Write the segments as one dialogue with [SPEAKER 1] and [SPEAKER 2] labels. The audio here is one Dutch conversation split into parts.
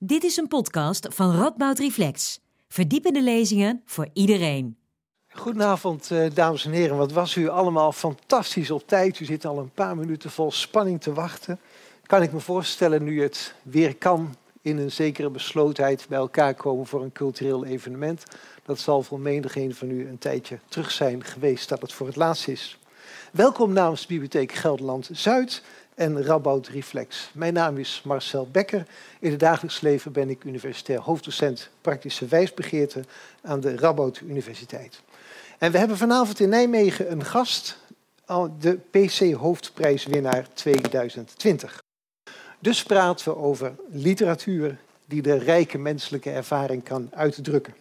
[SPEAKER 1] Dit is een podcast van Radboud Reflex. Verdiepende lezingen voor iedereen.
[SPEAKER 2] Goedenavond, eh, dames en heren. Wat was u allemaal fantastisch op tijd. U zit al een paar minuten vol spanning te wachten. Kan ik me voorstellen, nu het weer kan, in een zekere beslotenheid bij elkaar komen voor een cultureel evenement. Dat zal voor menigeen van u een tijdje terug zijn geweest dat het voor het laatst is. Welkom namens Bibliotheek Gelderland Zuid en Radboud Reflex. Mijn naam is Marcel Becker. In het dagelijks leven ben ik universitair hoofddocent praktische wijsbegeerte aan de Radboud Universiteit. En we hebben vanavond in Nijmegen een gast, de PC Hoofdprijswinnaar 2020. Dus praten we over literatuur die de rijke menselijke ervaring kan uitdrukken.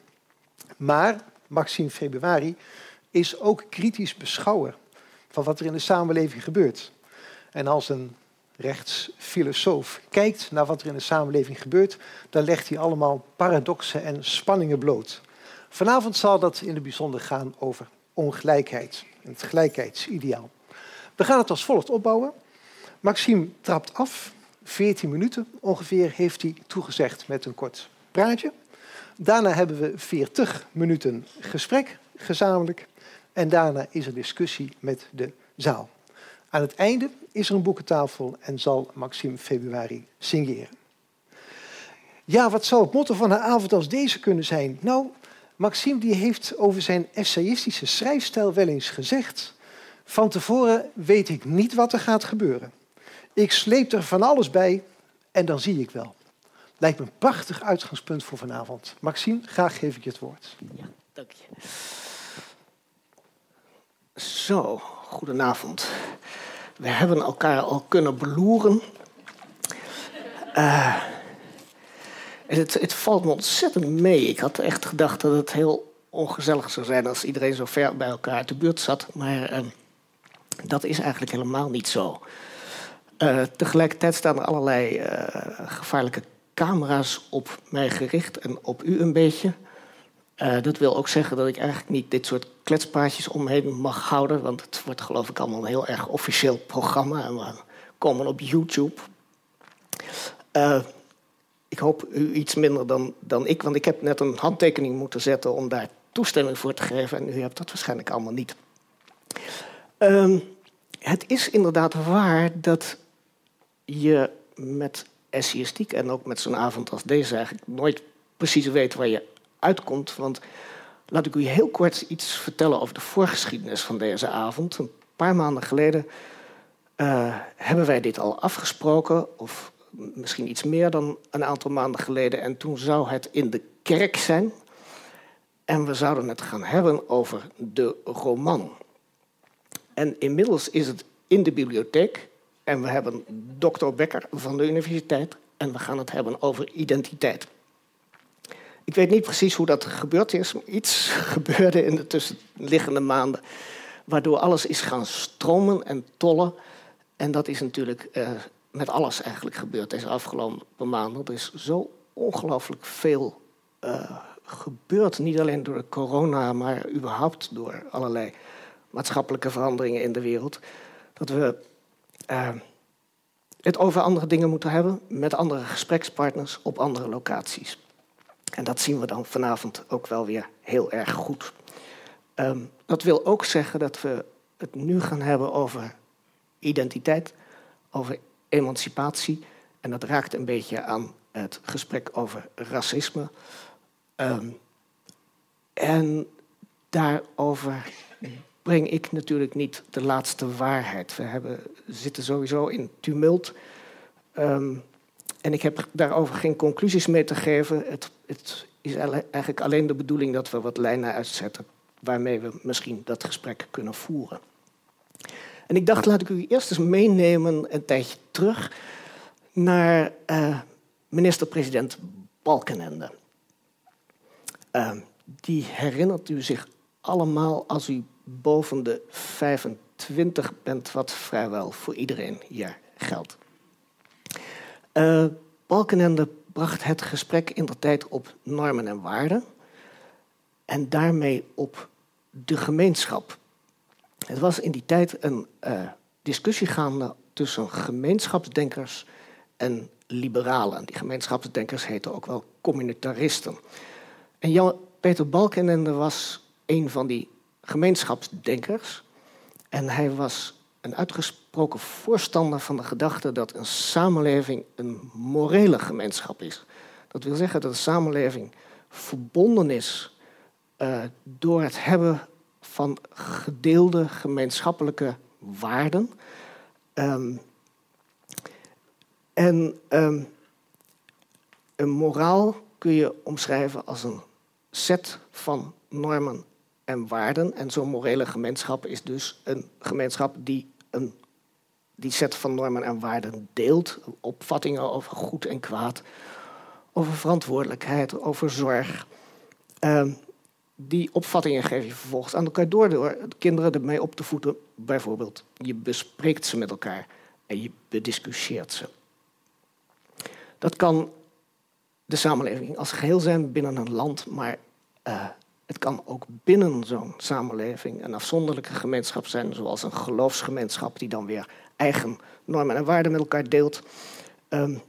[SPEAKER 2] Maar Maxime Februari is ook kritisch beschouwer van wat er in de samenleving gebeurt. En als een rechtsfilosoof kijkt naar wat er in de samenleving gebeurt, dan legt hij allemaal paradoxen en spanningen bloot. Vanavond zal dat in het bijzonder gaan over ongelijkheid, het gelijkheidsideaal. We gaan het als volgt opbouwen. Maxime trapt af, 14 minuten ongeveer heeft hij toegezegd met een kort praatje. Daarna hebben we 40 minuten gesprek gezamenlijk en daarna is er discussie met de zaal. Aan het einde is er een boekentafel en zal Maxime Februari signeren. Ja, wat zou het motto van een avond als deze kunnen zijn? Nou, Maxime die heeft over zijn essayistische schrijfstijl wel eens gezegd... van tevoren weet ik niet wat er gaat gebeuren. Ik sleep er van alles bij en dan zie ik wel. Lijkt me een prachtig uitgangspunt voor vanavond. Maxime, graag geef ik je het woord.
[SPEAKER 3] Ja, dank je. Zo, goedenavond. We hebben elkaar al kunnen beloeren. Uh, het, het, valt me ontzettend mee. Ik had echt gedacht dat het heel ongezellig zou zijn als iedereen zo ver bij elkaar uit de buurt zat. Maar uh, dat is eigenlijk helemaal niet zo. Uh, tegelijkertijd staan er allerlei gevaarlijke camera's op mij gericht en op u een beetje. Uh, dat wil ook zeggen dat ik eigenlijk niet dit soort kletspaadjes omheen mag houden. Want het wordt geloof ik allemaal een heel erg officieel programma. En we komen op YouTube. Uh, ik hoop u iets minder dan, dan ik. Want ik heb net een handtekening moeten zetten om daar toestemming voor te geven. En u hebt dat waarschijnlijk allemaal niet. Uh, het is inderdaad waar dat je met essayistiek en ook met zo'n avond als deze eigenlijk nooit precies weet waar je uitkomt. Want laat ik u heel kort iets vertellen over de voorgeschiedenis van deze avond. Een paar maanden geleden uh, hebben wij dit al afgesproken, of misschien iets meer dan een aantal maanden geleden. En toen zou het in de kerk zijn. En we zouden het gaan hebben over de roman. En inmiddels is het in de bibliotheek. En we hebben dokter Becker van de universiteit. En we gaan het hebben over identiteit. Ik weet niet precies hoe dat gebeurd is. Maar iets gebeurde in de tussenliggende maanden. Waardoor alles is gaan stromen en tollen. En dat is natuurlijk uh, met alles eigenlijk gebeurd deze afgelopen maanden. Er is zo ongelooflijk veel uh, gebeurd. Niet alleen door de corona, maar überhaupt door allerlei maatschappelijke veranderingen in de wereld. Dat we uh, het over andere dingen moeten hebben. Met andere gesprekspartners op andere locaties. En dat zien we dan vanavond ook wel weer heel erg goed. Um, dat wil ook zeggen dat we het nu gaan hebben over identiteit, over emancipatie. En dat raakt een beetje aan het gesprek over racisme. Um, en daarover breng ik natuurlijk niet de laatste waarheid. We hebben, zitten sowieso in tumult. Um, en ik heb daarover geen conclusies mee te geven. Het, het, is eigenlijk alleen de bedoeling dat we wat lijnen uitzetten waarmee we misschien dat gesprek kunnen voeren. En ik dacht, laat ik u eerst eens meenemen een tijdje terug naar uh, minister-president Balkenende. Uh, die herinnert u zich allemaal als u boven de 25 bent, wat vrijwel voor iedereen hier geldt. Uh, Balkenende bracht het gesprek in de tijd op normen en waarden en daarmee op de gemeenschap. Het was in die tijd een uh, discussie gaande tussen gemeenschapsdenkers en liberalen. Die gemeenschapsdenkers heten ook wel communitaristen. En Jan-Peter Balkenende was een van die gemeenschapsdenkers. En hij was een uitgesproken voorstander van de gedachte dat een samenleving een morele gemeenschap is. Dat wil zeggen dat een samenleving verbonden is uh, door het hebben van gedeelde gemeenschappelijke waarden. Um, en um, een moraal kun je omschrijven als een set van normen en waarden. En zo'n morele gemeenschap is dus een gemeenschap die een, die set van normen en waarden deelt. Opvattingen over goed en kwaad, over verantwoordelijkheid, over zorg. Uh, die opvattingen geef je vervolgens aan elkaar door door kinderen ermee op te voeden. Bijvoorbeeld, je bespreekt ze met elkaar en je bediscussieert ze. Dat kan de samenleving als geheel zijn binnen een land, maar uh, het kan ook binnen zo'n samenleving een afzonderlijke gemeenschap zijn, zoals een geloofsgemeenschap die dan weer eigen normen en waarden met elkaar deelt. Um,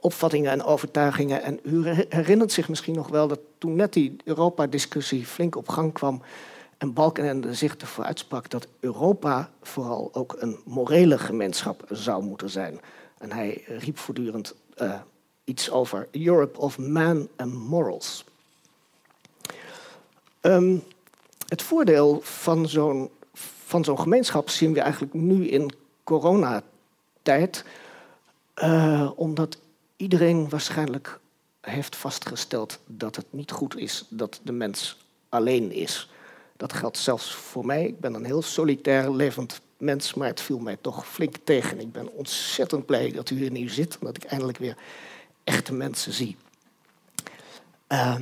[SPEAKER 3] opvattingen en overtuigingen. En u herinnert zich misschien nog wel dat toen net die Europa-discussie flink op gang kwam en Balkenende zich ervoor uitsprak dat Europa vooral ook een morele gemeenschap zou moeten zijn. En hij riep voortdurend uh, iets over Europe of Man and Morals. Um, het voordeel van zo'n van zo'n gemeenschap zien we eigenlijk nu in coronatijd. Uh, omdat iedereen waarschijnlijk heeft vastgesteld dat het niet goed is dat de mens alleen is. Dat geldt zelfs voor mij. Ik ben een heel solitair levend mens, maar het viel mij toch flink tegen. Ik ben ontzettend blij dat u hier nu zit en dat ik eindelijk weer echte mensen zie. Uh,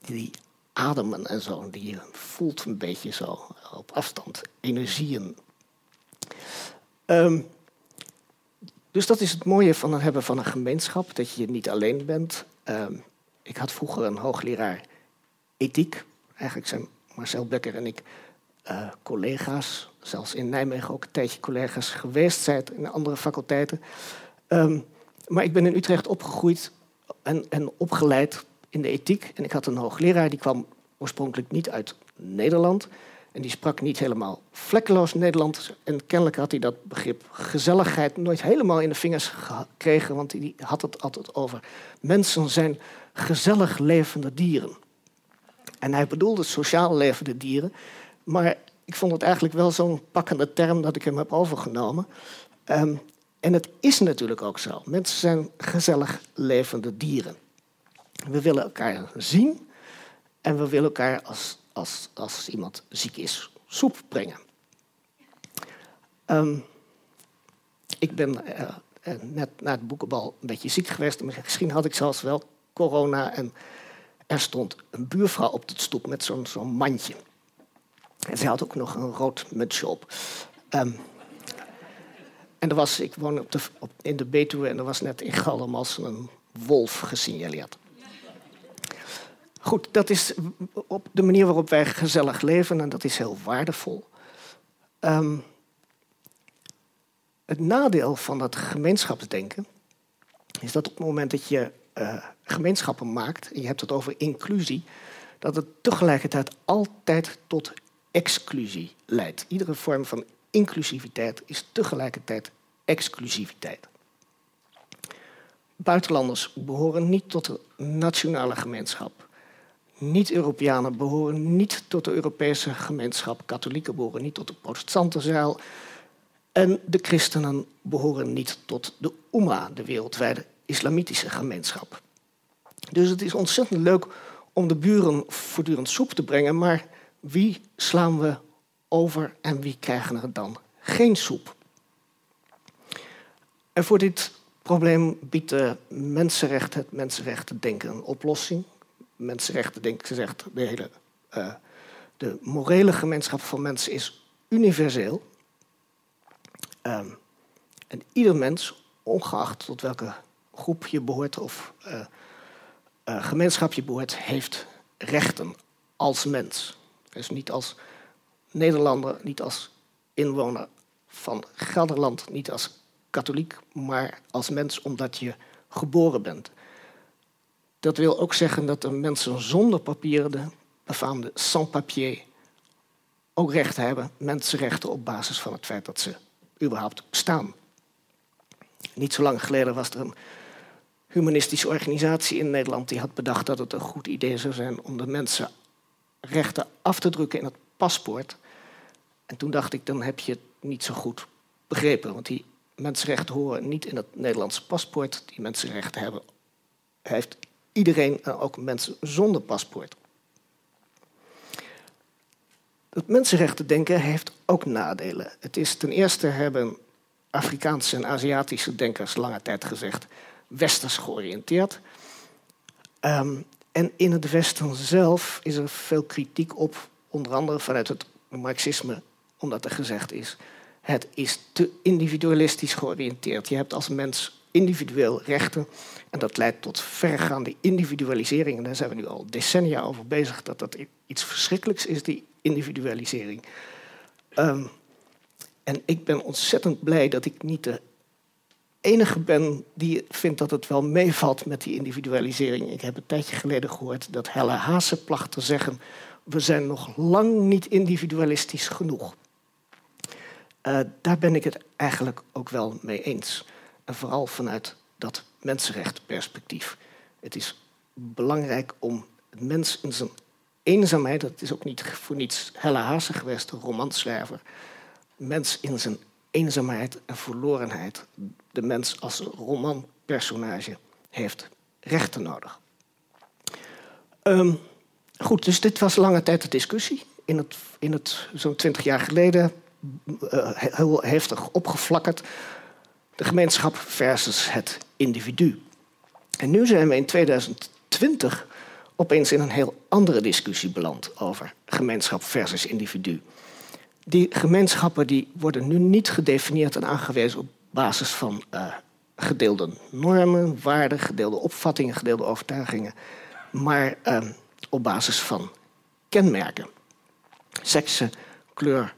[SPEAKER 3] die ademen en zo, die voelt een beetje zo op afstand, energieën. Um, dus dat is het mooie van het hebben van een gemeenschap, dat je niet alleen bent. Uh, ik had vroeger een hoogleraar ethiek. Eigenlijk zijn Marcel Becker en ik uh, collega's, zelfs in Nijmegen ook een tijdje collega's geweest zijn in andere faculteiten. Um, maar ik ben in Utrecht opgegroeid en, en opgeleid in de ethiek. En ik had een hoogleraar die kwam oorspronkelijk niet uit Nederland. En die sprak niet helemaal vlekkeloos Nederlands. En kennelijk had hij dat begrip gezelligheid nooit helemaal in de vingers gekregen. Want hij had het altijd over mensen zijn gezellig levende dieren. En hij bedoelde sociaal levende dieren. Maar ik vond het eigenlijk wel zo'n pakkende term dat ik hem heb overgenomen. Um, en het is natuurlijk ook zo. Mensen zijn gezellig levende dieren. We willen elkaar zien en we willen elkaar als als, als iemand ziek is, soep brengen. Um, ik ben net na het boekenbal een beetje ziek geweest. Misschien had ik zelfs wel corona. En er stond een buurvrouw op de stoep met zo'n zo'n mandje. En ze had ook nog een rood mutsje op. Um, en er was, ik woon op de, op, in de Betuwe en er was net in Galdermas een wolf gesignaleerd. Goed, dat is op de manier waarop wij gezellig leven en dat is heel waardevol. Um, het nadeel van dat gemeenschapsdenken is dat op het moment dat je uh, gemeenschappen maakt en je hebt het over inclusie, dat het tegelijkertijd altijd tot exclusie leidt. Iedere vorm van inclusiviteit is tegelijkertijd exclusiviteit. Buitenlanders behoren niet tot de nationale gemeenschap. Niet-Europeanen behoren niet tot de Europese gemeenschap. Katholieken behoren niet tot de protestantenzeil. En de christenen behoren niet tot de Umma, de wereldwijde islamitische gemeenschap. Dus het is ontzettend leuk om de buren voortdurend soep te brengen, maar wie slaan we over en wie krijgen er dan geen soep? En voor dit probleem biedt de mensenrecht, het mensenrechten denken een oplossing mensenrechten, denk ik gezegd, de hele uh, de morele gemeenschap van mensen is universeel. Um, en ieder mens, ongeacht tot welke groep je behoort of uh, uh, gemeenschap je behoort, heeft rechten als mens. Dus niet als Nederlander, niet als inwoner van Gelderland, niet als katholiek, maar als mens omdat je geboren bent. Dat wil ook zeggen dat de mensen zonder papieren, de befaamde sans-papier, ook rechten hebben, mensenrechten op basis van het feit dat ze überhaupt bestaan. Niet zo lang geleden was er een humanistische organisatie in Nederland die had bedacht dat het een goed idee zou zijn om de mensenrechten af te drukken in het paspoort. En toen dacht ik, dan heb je het niet zo goed begrepen, want die mensenrechten horen niet in het Nederlandse paspoort. Die mensenrechten hebben, heeft iedereen, ook mensen zonder paspoort. Het mensenrechten denken heeft ook nadelen. Het is ten eerste hebben Afrikaanse en Aziatische denkers lange tijd gezegd westers georiënteerd. Um, en in het Westen zelf is er veel kritiek op, onder andere vanuit het Marxisme, omdat er gezegd is: het is te individualistisch georiënteerd. Je hebt als mens individueel rechten en dat leidt tot vergaande individualisering. En daar zijn we nu al decennia over bezig dat dat iets verschrikkelijks is, die individualisering. Um, en ik ben ontzettend blij dat ik niet de enige ben die vindt dat het wel meevalt met die individualisering. Ik heb een tijdje geleden gehoord dat Helle Haase placht te zeggen: we zijn nog lang niet individualistisch genoeg. Uh, daar ben ik het eigenlijk ook wel mee eens. En vooral vanuit dat mensenrechtenperspectief. Het is belangrijk om het mens in zijn eenzaamheid, dat is ook niet voor niets Helle Haase geweest, een romanschrijver, mens in zijn eenzaamheid en verlorenheid. De mens als romanpersonage heeft rechten nodig. Um, goed, dus dit was lange tijd de discussie. In het, in het zo'n twintig jaar geleden uh, heel heftig opgeflakkerd. De gemeenschap versus het individu. En nu zijn we in 2020 opeens in een heel andere discussie beland over gemeenschap versus individu die gemeenschappen die worden nu niet gedefinieerd en aangewezen op basis van uh, gedeelde normen, waarden, gedeelde opvattingen, gedeelde overtuigingen, maar uh, op basis van kenmerken. Seksen, kleur,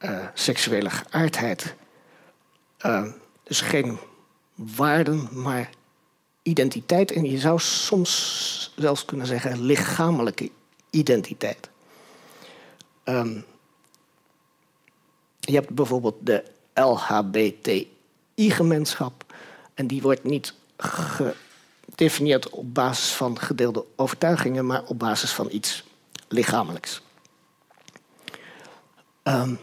[SPEAKER 3] uh, seksuele geaardheid. Dus geen waarden, maar identiteit. En je zou soms zelfs kunnen zeggen lichamelijke identiteit. Um, je hebt bijvoorbeeld de LHBTI-gemeenschap. En die wordt niet gedefinieerd op basis van gedeelde overtuigingen, maar op basis van iets lichamelijks. Um,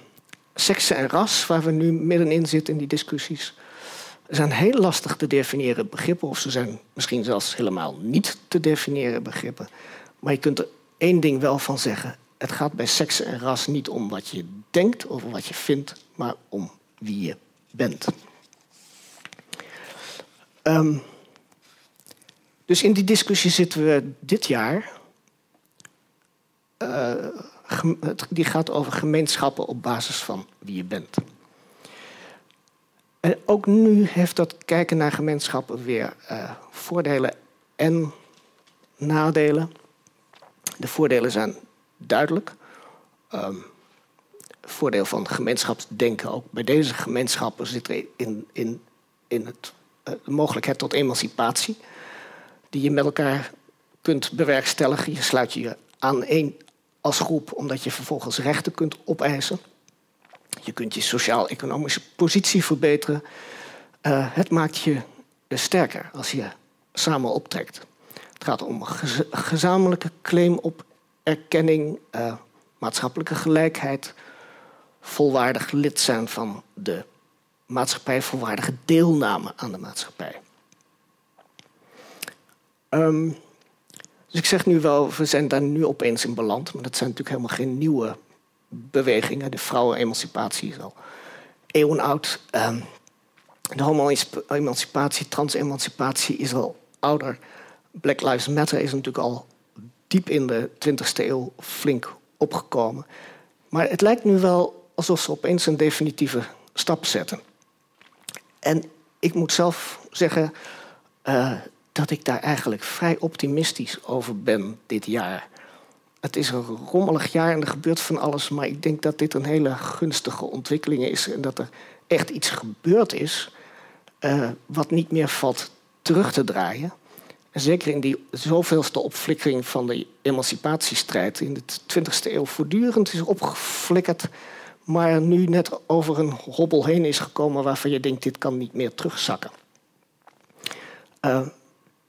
[SPEAKER 3] seksen en ras, waar we nu middenin zitten in die discussies, zijn heel lastig te definiëren begrippen, of ze zijn misschien zelfs helemaal niet te definiëren begrippen. Maar je kunt er één ding wel van zeggen: het gaat bij seks en ras niet om wat je denkt of wat je vindt, maar om wie je bent. Um, dus in die discussie zitten we dit jaar. Uh, die gaat over gemeenschappen op basis van wie je bent. Ook nu heeft dat kijken naar gemeenschappen weer uh, voordelen en nadelen. De voordelen zijn duidelijk. Um, voordeel van gemeenschapsdenken ook bij deze gemeenschappen zit er in, in, in het, uh, de mogelijkheid tot emancipatie. Die je met elkaar kunt bewerkstelligen. Je sluit je aan één als groep omdat je vervolgens rechten kunt opeisen. Je kunt je sociaal-economische positie verbeteren. Uh, het maakt je sterker als je samen optrekt. Het gaat om een gezamenlijke claim op erkenning, uh, maatschappelijke gelijkheid, volwaardig lid zijn van de maatschappij, volwaardige deelname aan de maatschappij. Um, dus ik zeg nu wel, we zijn daar nu opeens in beland, maar dat zijn natuurlijk helemaal geen nieuwe bewegingen. De vrouwenemancipatie is al eeuwenoud. Um, de homo-emancipatie, trans-emancipatie is al ouder. Black Lives Matter is natuurlijk al diep in de 20e eeuw flink opgekomen. Maar het lijkt nu wel alsof ze opeens een definitieve stap zetten. En ik moet zelf zeggen uh, dat ik daar eigenlijk vrij optimistisch over ben dit jaar. Het is een rommelig jaar en er gebeurt van alles, maar ik denk dat dit een hele gunstige ontwikkeling is en dat er echt iets gebeurd is uh, wat niet meer valt terug te draaien. En zeker in die zoveelste opflikkering van de emancipatiestrijd in de 20e eeuw voortdurend is opgeflikkerd, maar nu net over een hobbel heen is gekomen waarvan je denkt: dit kan niet meer terugzakken. Uh,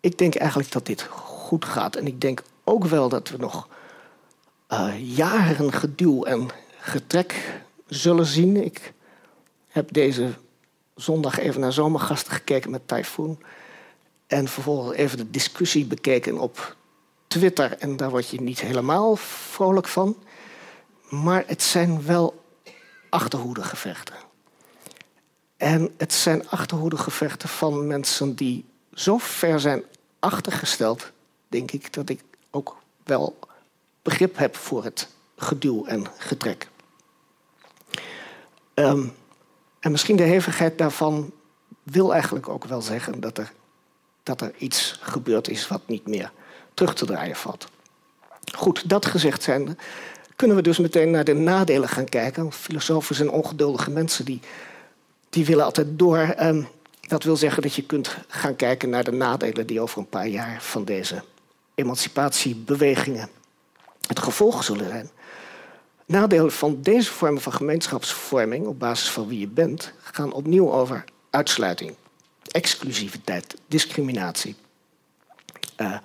[SPEAKER 3] ik denk eigenlijk dat dit goed gaat. En ik denk ook wel dat we nog uh, jaren geduw en getrek zullen zien. Ik heb deze zondag even naar zomergasten gekeken met Typhoon. En vervolgens even de discussie bekeken op Twitter. En daar word je niet helemaal vrolijk van. Maar het zijn wel achterhoedegevechten. En het zijn achterhoedegevechten van mensen die zo ver zijn achtergesteld, denk ik, dat ik ook wel begrip heb voor het geduw en getrek. Um, en misschien de hevigheid daarvan wil eigenlijk ook wel zeggen dat er, dat er iets gebeurd is wat niet meer terug te draaien valt. Goed, dat gezegd zijn, kunnen we dus meteen naar de nadelen gaan kijken. Filosofen zijn ongeduldige mensen die, die willen altijd door. Um, dat wil zeggen dat je kunt gaan kijken naar de nadelen die over een paar jaar van deze emancipatiebewegingen het gevolg zullen zijn. Nadelen van deze vormen van gemeenschapsvorming op basis van wie je bent gaan opnieuw over uitsluiting, exclusiviteit, discriminatie. Uh,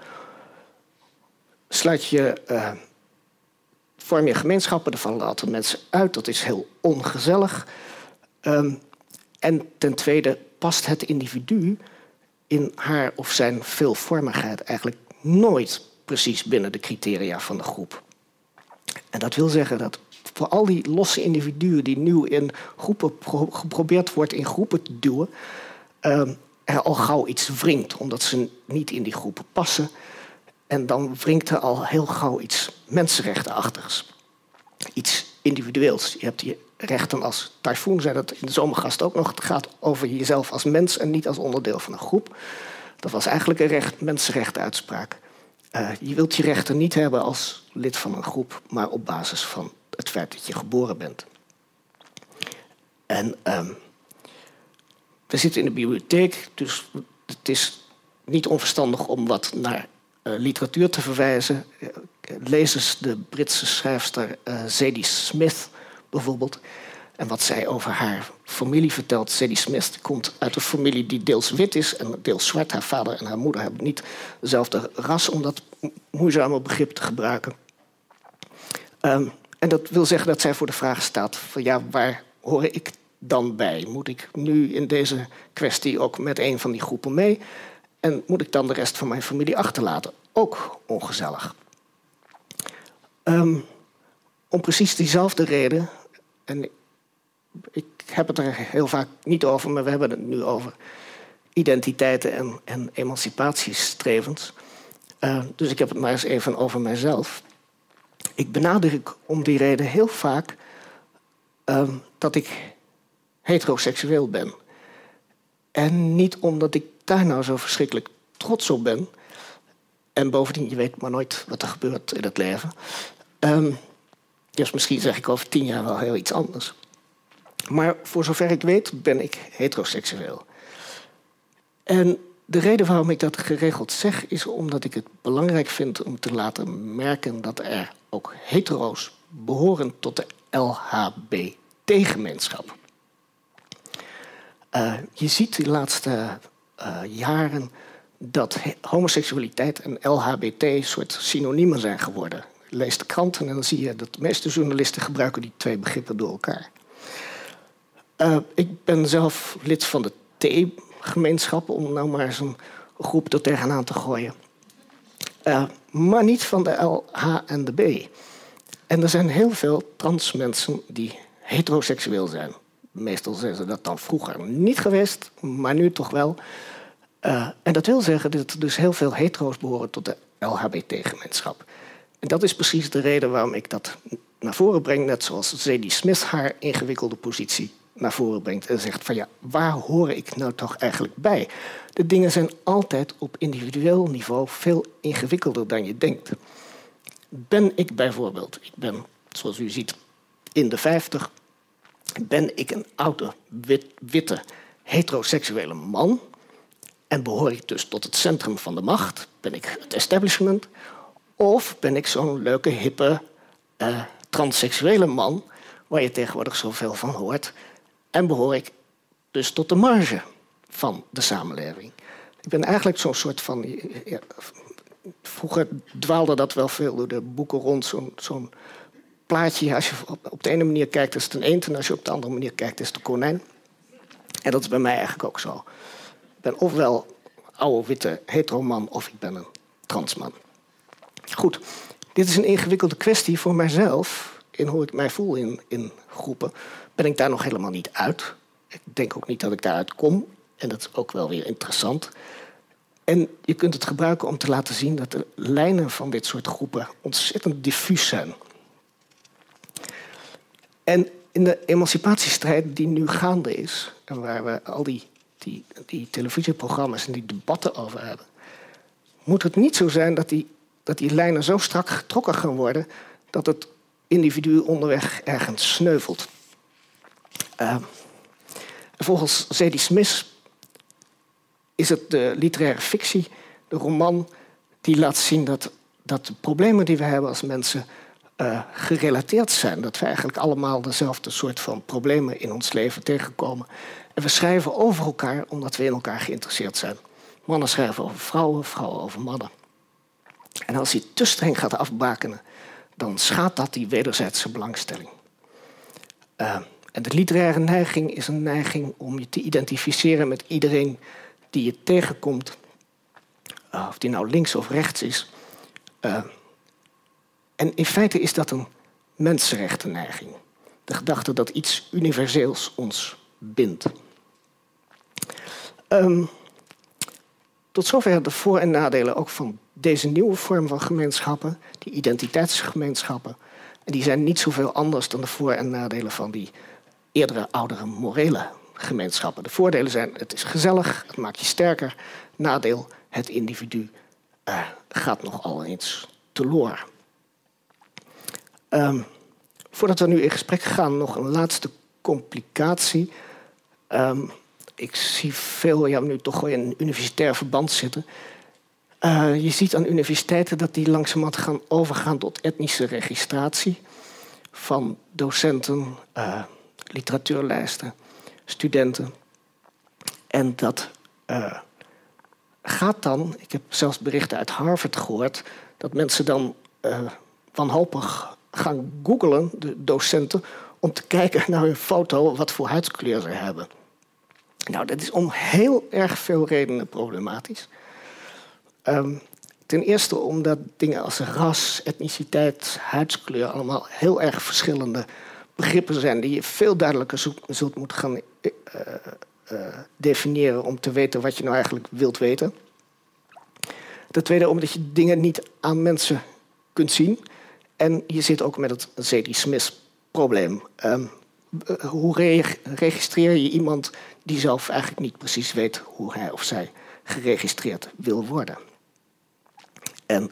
[SPEAKER 3] sluit je, uh, vorm je gemeenschappen, er vallen altijd mensen uit, dat is heel ongezellig. Um, en ten tweede past het individu in haar of zijn veelvormigheid eigenlijk nooit precies binnen de criteria van de groep. En dat wil zeggen dat voor al die losse individuen die nu in groepen geprobeerd wordt in groepen te duwen, uh, er al gauw iets wringt, omdat ze niet in die groepen passen. En dan wringt er al heel gauw iets mensenrechtenachtigs. Iets individueels. Je hebt die rechten als Typhoon zei dat in de zomergast ook nog. Het gaat over jezelf als mens en niet als onderdeel van een groep. Dat was eigenlijk een recht, mensenrechtenuitspraak. Uh, je wilt je rechten niet hebben als lid van een groep, maar op basis van het feit dat je geboren bent. En um, we zitten in de bibliotheek, dus het is niet onverstandig om wat naar uh, literatuur te verwijzen. Uh, lees eens de Britse schrijfster Zadie Smith bijvoorbeeld. En wat zij over haar familie vertelt. Sadie Smith komt uit een familie die deels wit is en deels zwart. Haar vader en haar moeder hebben niet dezelfde ras, om dat moeizame begrip te gebruiken. Um, en dat wil zeggen dat zij voor de vraag staat: van ja, waar hoor ik dan bij? Moet ik nu in deze kwestie ook met een van die groepen mee? En moet ik dan de rest van mijn familie achterlaten? Ook ongezellig. Um, om precies diezelfde reden, en ik heb het er heel vaak niet over, maar we hebben het nu over identiteiten en, en emancipatiestrevens. Uh, dus ik heb het maar eens even over mijzelf. Ik benadruk om die reden heel vaak uh, dat ik heteroseksueel ben. En niet omdat ik daar nou zo verschrikkelijk trots op ben. En bovendien, je weet maar nooit wat er gebeurt in het leven. Um, dus misschien zeg ik over tien jaar wel heel iets anders. Maar voor zover ik weet ben ik heteroseksueel. En de reden waarom ik dat geregeld zeg is omdat ik het belangrijk vind om te laten merken dat er ook hetero's behoren tot de LHBT-gemeenschap. Uh, je ziet de laatste uh, jaren dat homoseksualiteit en LHBT soort synoniemen zijn geworden lees de kranten en dan zie je dat de meeste journalisten gebruiken die twee begrippen door elkaar. Uh, ik ben zelf lid van de T-gemeenschap, om nou maar een groep er tegenaan te gooien. Uh, maar niet van de L, H en de B. En er zijn heel veel trans mensen die heteroseksueel zijn. Meestal zijn ze dat dan vroeger niet geweest, maar nu toch wel. Uh, en dat wil zeggen dat er dus heel veel hetero's behoren tot de LHBT-gemeenschap. En dat is precies de reden waarom ik dat naar voren breng, net zoals Zadie Smith haar ingewikkelde positie naar voren brengt en zegt van ja, waar hoor ik nou toch eigenlijk bij? De dingen zijn altijd op individueel niveau veel ingewikkelder dan je denkt. Ben ik bijvoorbeeld, ik ben zoals u ziet in de 50, ben ik een oude, wit, witte, heteroseksuele man en behoor ik dus tot het centrum van de macht? Ben ik het establishment? Of ben ik zo'n leuke, hippe, uh, transseksuele man waar je tegenwoordig zoveel van hoort? En behoor ik dus tot de marge van de samenleving? Ik ben eigenlijk zo'n soort van. Ja, vroeger dwaalde dat wel veel door de boeken rond, zo'n zo'n plaatje. Als je op de ene manier kijkt, is het een eend. En als je op de andere manier kijkt, is het een konijn. En dat is bij mij eigenlijk ook zo. Ik ben ofwel oude witte heteroman of ik ben een transman. Goed, dit is een ingewikkelde kwestie voor mijzelf. In hoe ik mij voel in, in groepen. Ben ik daar nog helemaal niet uit. Ik denk ook niet dat ik daaruit kom. En dat is ook wel weer interessant. En je kunt het gebruiken om te laten zien dat de lijnen van dit soort groepen ontzettend diffuus zijn. En in de emancipatiestrijd die nu gaande is, en waar we al die, die, die televisieprogramma's en die debatten over hebben, moet het niet zo zijn dat die, dat die lijnen zo strak getrokken gaan worden dat het individu onderweg ergens sneuvelt. Uh, volgens Zadie Smith is het de literaire fictie, de roman, die laat zien dat, dat de problemen die we hebben als mensen uh, gerelateerd zijn. Dat we eigenlijk allemaal dezelfde soort van problemen in ons leven tegenkomen. En we schrijven over elkaar omdat we in elkaar geïnteresseerd zijn. Mannen schrijven over vrouwen, vrouwen over mannen. En als hij te streng gaat afbakenen, dan schaadt dat die wederzijdse belangstelling. Uh, en de literaire neiging is een neiging om je te identificeren met iedereen die je tegenkomt, uh, of die nou links of rechts is. Uh, en in feite is dat een mensenrechtenneiging. De gedachte dat iets universeels ons bindt. Um, tot zover de voor- en nadelen ook van deze nieuwe vorm van gemeenschappen, die identiteitsgemeenschappen. En die zijn niet zoveel anders dan de voor- en nadelen van die eerdere, oudere, morele gemeenschappen. De voordelen zijn: het is gezellig, het maakt je sterker. Nadeel: het individu uh, gaat nogal eens teloor. Um, voordat we nu in gesprek gaan, nog een laatste complicatie. Um, ik zie veel ja, nu toch in een universitair verband zitten. Uh, je ziet aan universiteiten dat die langzamerhand gaan overgaan tot etnische registratie van docenten, uh, literatuurlijsten, studenten. En dat uh, gaat dan, ik heb zelfs berichten uit Harvard gehoord, dat mensen dan wanhopig gaan googlen, de docenten, om te kijken naar hun foto wat voor huidskleur ze hebben. Nou, dat is om heel erg veel redenen problematisch. Um, ten eerste omdat dingen als ras, etniciteit, huidskleur allemaal heel erg verschillende begrippen zijn die je veel duidelijker zult moeten gaan uh, uh, definiëren om te weten wat je nou eigenlijk wilt weten. Ten tweede omdat je dingen niet aan mensen kunt zien. En je zit ook met het Zadie Smith-probleem. Um, hoe registreer je iemand die zelf eigenlijk niet precies weet hoe hij of zij geregistreerd wil worden? En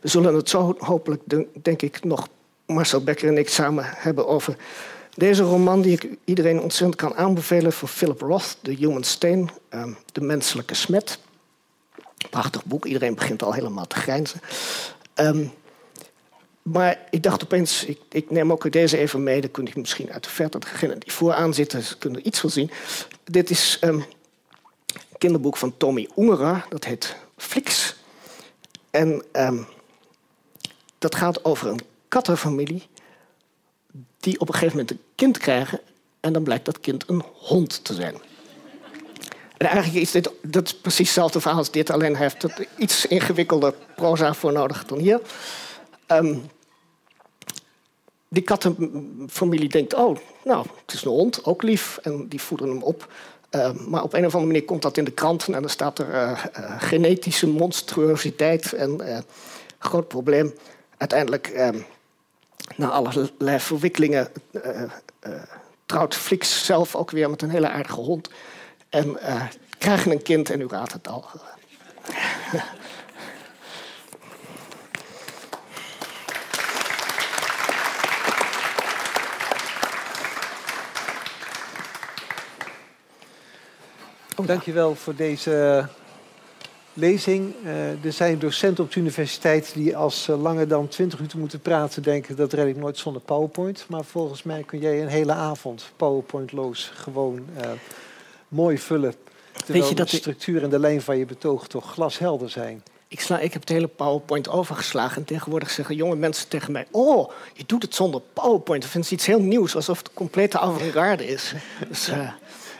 [SPEAKER 3] we zullen het zo hopelijk, denk ik, nog Marcel Becker en ik samen hebben over deze roman die ik iedereen ontzettend kan aanbevelen van Philip Roth, The Human Stain, De Menselijke Smet. Prachtig boek, iedereen begint al helemaal te grijnzen. Um, maar ik dacht opeens, ik, ik, neem ook deze even mee. Dan kun je misschien uit de verte degene die vooraan zitten, ze kunnen er iets van zien. Dit is um, een kinderboek van Tommy Ungera. Dat heet Flix. En dat gaat over een kattenfamilie die op een gegeven moment een kind krijgen. En dan blijkt dat kind een hond te zijn. En eigenlijk is dit dat precies hetzelfde verhaal als dit, alleen heeft het iets ingewikkelder proza voor nodig dan hier. Um, die kattenfamilie denkt, oh, nou, het is een hond, ook lief. En die voeden hem op. Uh, maar op een of andere manier komt dat in de krant. En dan staat er uh, uh, genetische monstruositeit. En groot probleem. Uiteindelijk, ehm, na allerlei verwikkelingen, trouwt Flix zelf ook weer met een hele aardige hond. En krijgen een kind en u raadt het al.
[SPEAKER 2] Dankjewel voor deze lezing. Uh, er zijn docenten op de universiteit die als uh, langer dan 20 minuten moeten praten denken dat red ik nooit zonder PowerPoint. Maar volgens mij kun jij een hele avond PowerPointloos gewoon uh, mooi vullen. Terwijl Weet je dat de structuur en de lijn van je betoog toch glashelder zijn.
[SPEAKER 3] Ik, sla, ik heb de hele PowerPoint overgeslagen en tegenwoordig zeggen jonge mensen tegen mij: Oh, je doet het zonder PowerPoint. Dat vinden ze iets heel nieuws, alsof het complete avant-garde is. Dus,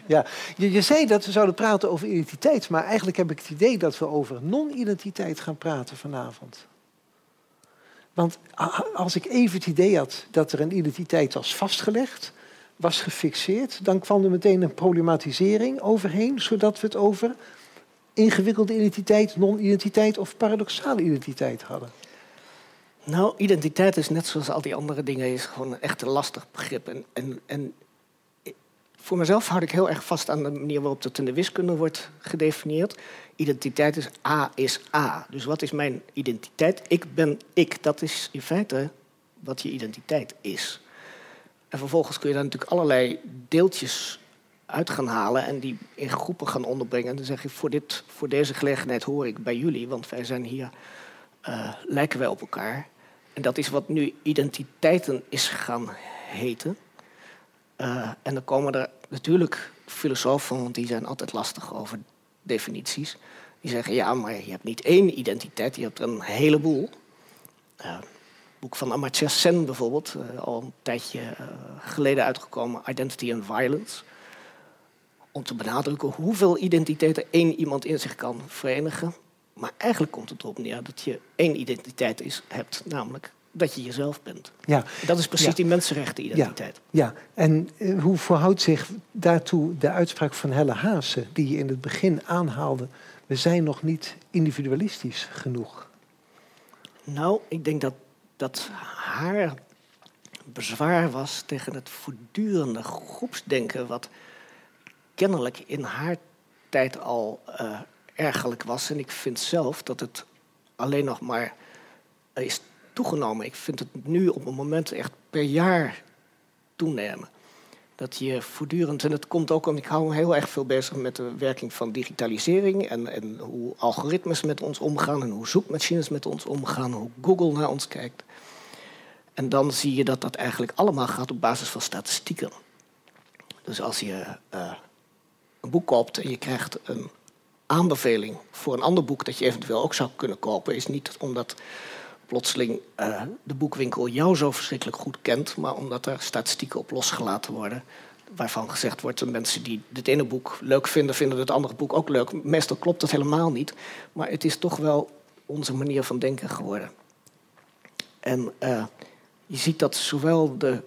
[SPEAKER 2] ja, je, je, zei dat we zouden praten over identiteit, maar eigenlijk heb ik het idee dat we over non-identiteit gaan praten vanavond. Want als ik even het idee had dat er een identiteit was vastgelegd, was gefixeerd, dan kwam er meteen een problematisering overheen, zodat we het over ingewikkelde identiteit, non-identiteit of paradoxale identiteit hadden.
[SPEAKER 3] Nou, identiteit is net zoals al die andere dingen is gewoon een echt lastig begrip. En, en, en voor mezelf houd ik heel erg vast aan de manier waarop dat in de wiskunde wordt gedefinieerd. Identiteit is A is A. Dus wat is mijn identiteit? Ik ben ik. Dat is in feite wat je identiteit is. En vervolgens kun je daar natuurlijk allerlei deeltjes uit gaan halen en die in groepen gaan onderbrengen. En dan zeg je, voor, dit, voor deze gelegenheid hoor ik bij jullie, want wij zijn hier, uh, lijken wij op elkaar. En dat is wat nu identiteiten is gaan heten. Uh, en dan komen er natuurlijk filosofen, want die zijn altijd lastig over definities. Die zeggen, ja, maar je hebt niet één identiteit, je hebt er een heleboel. Uh, boek van Amartya Sen bijvoorbeeld, uh, al een tijdje geleden uitgekomen, Identity and Violence. Om te benadrukken hoeveel identiteiten één iemand in zich kan verenigen. Maar eigenlijk komt het erop neer dat je één identiteit is, hebt, namelijk dat je jezelf bent. Ja. Dat is precies die mensenrechten-identiteit.
[SPEAKER 2] Ja. ja, en uh, hoe verhoudt zich daartoe de uitspraak van Helle Haase, die je in het begin aanhaalde: we zijn nog niet individualistisch genoeg?
[SPEAKER 3] Nou, ik denk dat, dat haar bezwaar was tegen het voortdurende groepsdenken, wat kennelijk in haar tijd al uh, ergerlijk was. En ik vind zelf dat het alleen nog maar is toegenomen. Ik vind het nu op een moment echt per jaar toenemen. Dat je voortdurend, en het komt ook om, ik hou me heel erg veel bezig met de werking van digitalisering en, en hoe algoritmes met ons omgaan en hoe zoekmachines met ons omgaan, hoe Google naar ons kijkt. En dan zie je dat dat eigenlijk allemaal gaat op basis van statistieken. Dus als je uh, een boek koopt en je krijgt een aanbeveling voor een ander boek dat je eventueel ook zou kunnen kopen, is niet omdat plotseling uh, de boekwinkel jou zo verschrikkelijk goed kent, maar omdat er statistieken op losgelaten worden. Waarvan gezegd wordt, de mensen die dit ene boek leuk vinden, vinden het andere boek ook leuk. Meestal klopt dat helemaal niet. Maar het is toch wel onze manier van denken geworden. En uh, je ziet dat zowel de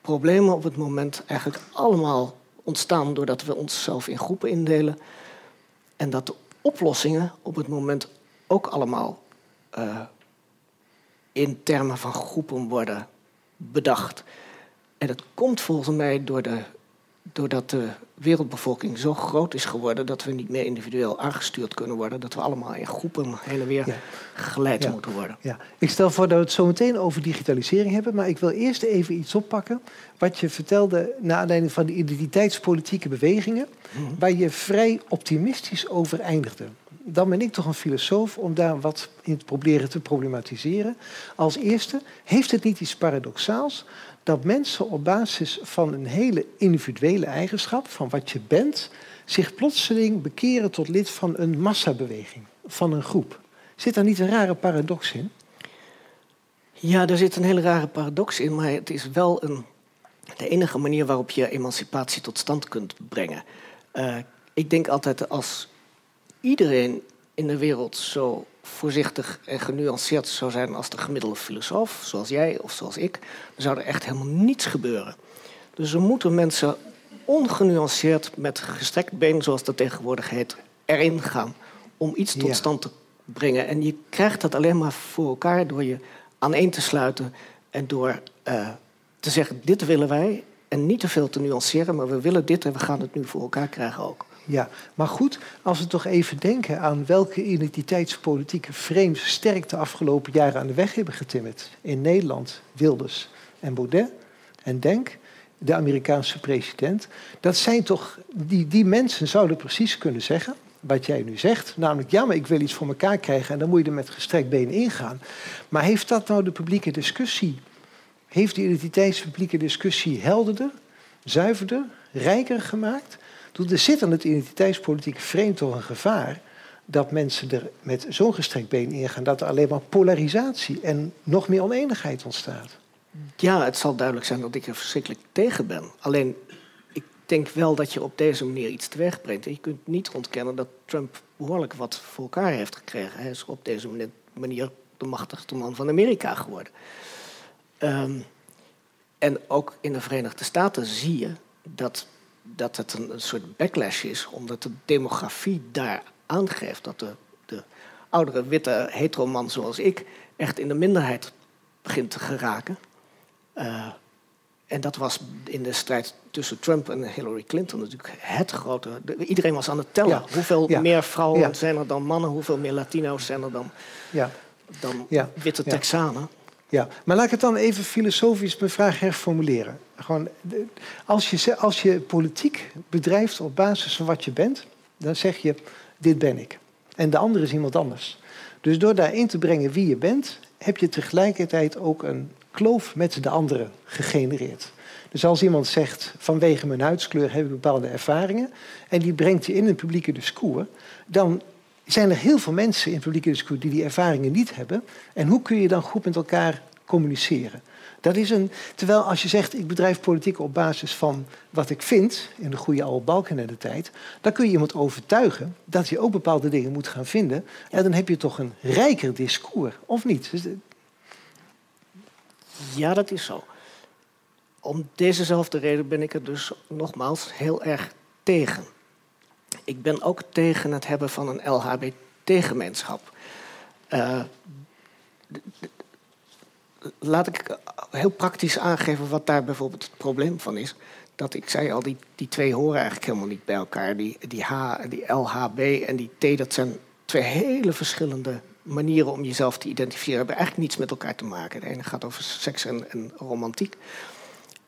[SPEAKER 3] problemen op het moment eigenlijk allemaal ontstaan doordat we onszelf in groepen indelen. En dat de oplossingen op het moment ook allemaal uh, in termen van groepen worden bedacht. En dat komt volgens mij door de, doordat de wereldbevolking zo groot is geworden dat we niet meer individueel aangestuurd kunnen worden. Dat we allemaal in groepen heen en weer geleid moeten worden.
[SPEAKER 2] Ja. Ik stel voor dat we het zo meteen over digitalisering hebben. Maar ik wil eerst even iets oppakken. Wat je vertelde naar aanleiding van de identiteitspolitieke bewegingen. Mhm. Waar je vrij optimistisch over eindigde dan ben ik toch een filosoof om daar wat in te proberen te problematiseren. Als eerste, heeft het niet iets paradoxaals dat mensen op basis van een hele individuele eigenschap, van wat je bent, zich plotseling bekeren tot lid van een massabeweging, van een groep? Zit daar niet een rare paradox in?
[SPEAKER 3] Ja, er zit een hele rare paradox in, maar het is wel een, de enige manier waarop je emancipatie tot stand kunt brengen. Uh, ik denk altijd als iedereen in de wereld zo voorzichtig en genuanceerd zou zijn als de gemiddelde filosoof, zoals jij of zoals ik, dan zou er echt helemaal niets gebeuren. Dus er moeten mensen ongenuanceerd met gestrekt been, zoals dat tegenwoordig heet, erin gaan om iets tot stand te brengen. En je krijgt dat alleen maar voor elkaar door je aaneen te sluiten en door uh, te zeggen: dit willen wij. En niet te veel te nuanceren, maar we willen dit en we gaan het nu voor elkaar krijgen ook.
[SPEAKER 2] Ja, maar goed, als we toch even denken aan welke identiteitspolitieke frames sterk de afgelopen jaren aan de weg hebben getimmerd. In Nederland Wilders en Baudet. En denk, de Amerikaanse president. Dat zijn toch, die, die mensen zouden precies kunnen zeggen wat jij nu zegt. Namelijk, ja, maar ik wil iets voor elkaar krijgen en dan moet je er met gestrekt been ingaan. Maar heeft dat nou de publieke discussie, heeft de identiteitspublieke discussie helderder, zuiverder, rijker gemaakt? Er zit aan het identiteitspolitieke vreemd toch een gevaar dat mensen er met zo'n gestrekt been ingaan dat er alleen maar polarisatie en nog meer oneenigheid ontstaat.
[SPEAKER 3] Ja, het zal duidelijk zijn dat ik er verschrikkelijk tegen ben. Alleen, ik denk wel dat je op deze manier iets teweeg brengt. je kunt niet ontkennen dat Trump behoorlijk wat voor elkaar heeft gekregen. Hij is op deze manier de machtigste man van Amerika geworden. Um, en ook in de Verenigde Staten zie je dat, dat het een, een soort backlash is, omdat de demografie daar aangeeft dat de, de oudere witte heteroman zoals ik echt in de minderheid begint te geraken. Uh, en dat was in de strijd tussen Trump en Hillary Clinton natuurlijk het grote. iedereen was aan het tellen. Hoeveel meer vrouwen zijn er dan mannen? Hoeveel meer Latino's zijn er dan, dan witte Texanen?
[SPEAKER 2] Ja, maar laat ik het dan even filosofisch mijn vraag herformuleren. Als, je, als je politiek bedrijft op basis van wat je bent, dan zeg je: Dit ben ik. En de andere is iemand anders. Dus door daarin te brengen wie je bent, heb je tegelijkertijd ook een kloof met de anderen gegenereerd. Dus als iemand zegt, vanwege mijn huidskleur heb ik bepaalde ervaringen, en die brengt je in een publieke discours, dan zijn er heel veel mensen in het publieke discours die die ervaringen niet hebben. En hoe kun je dan goed met elkaar communiceren? Dat is een, terwijl als je zegt, ik bedrijf politiek op basis van wat ik vind, in de goede oude balken de tijd, dan kun je iemand overtuigen dat je ook bepaalde dingen moet gaan vinden. En dan heb je toch een rijker discours, of niet? Dus,
[SPEAKER 3] ja, dat is zo. Om dezezelfde reden ben ik er dus nogmaals heel erg tegen. Ik ben ook tegen het hebben van een LHBT-gemeenschap. Uh, laat ik heel praktisch aangeven wat daar bijvoorbeeld het probleem van is. Dat ik zei al, die, die twee horen eigenlijk helemaal niet bij elkaar. Die, die, H, die LHB en die T, dat zijn twee hele verschillende manieren om jezelf te identificeren. Hebben eigenlijk niets met elkaar te maken. De ene gaat over seks en, en romantiek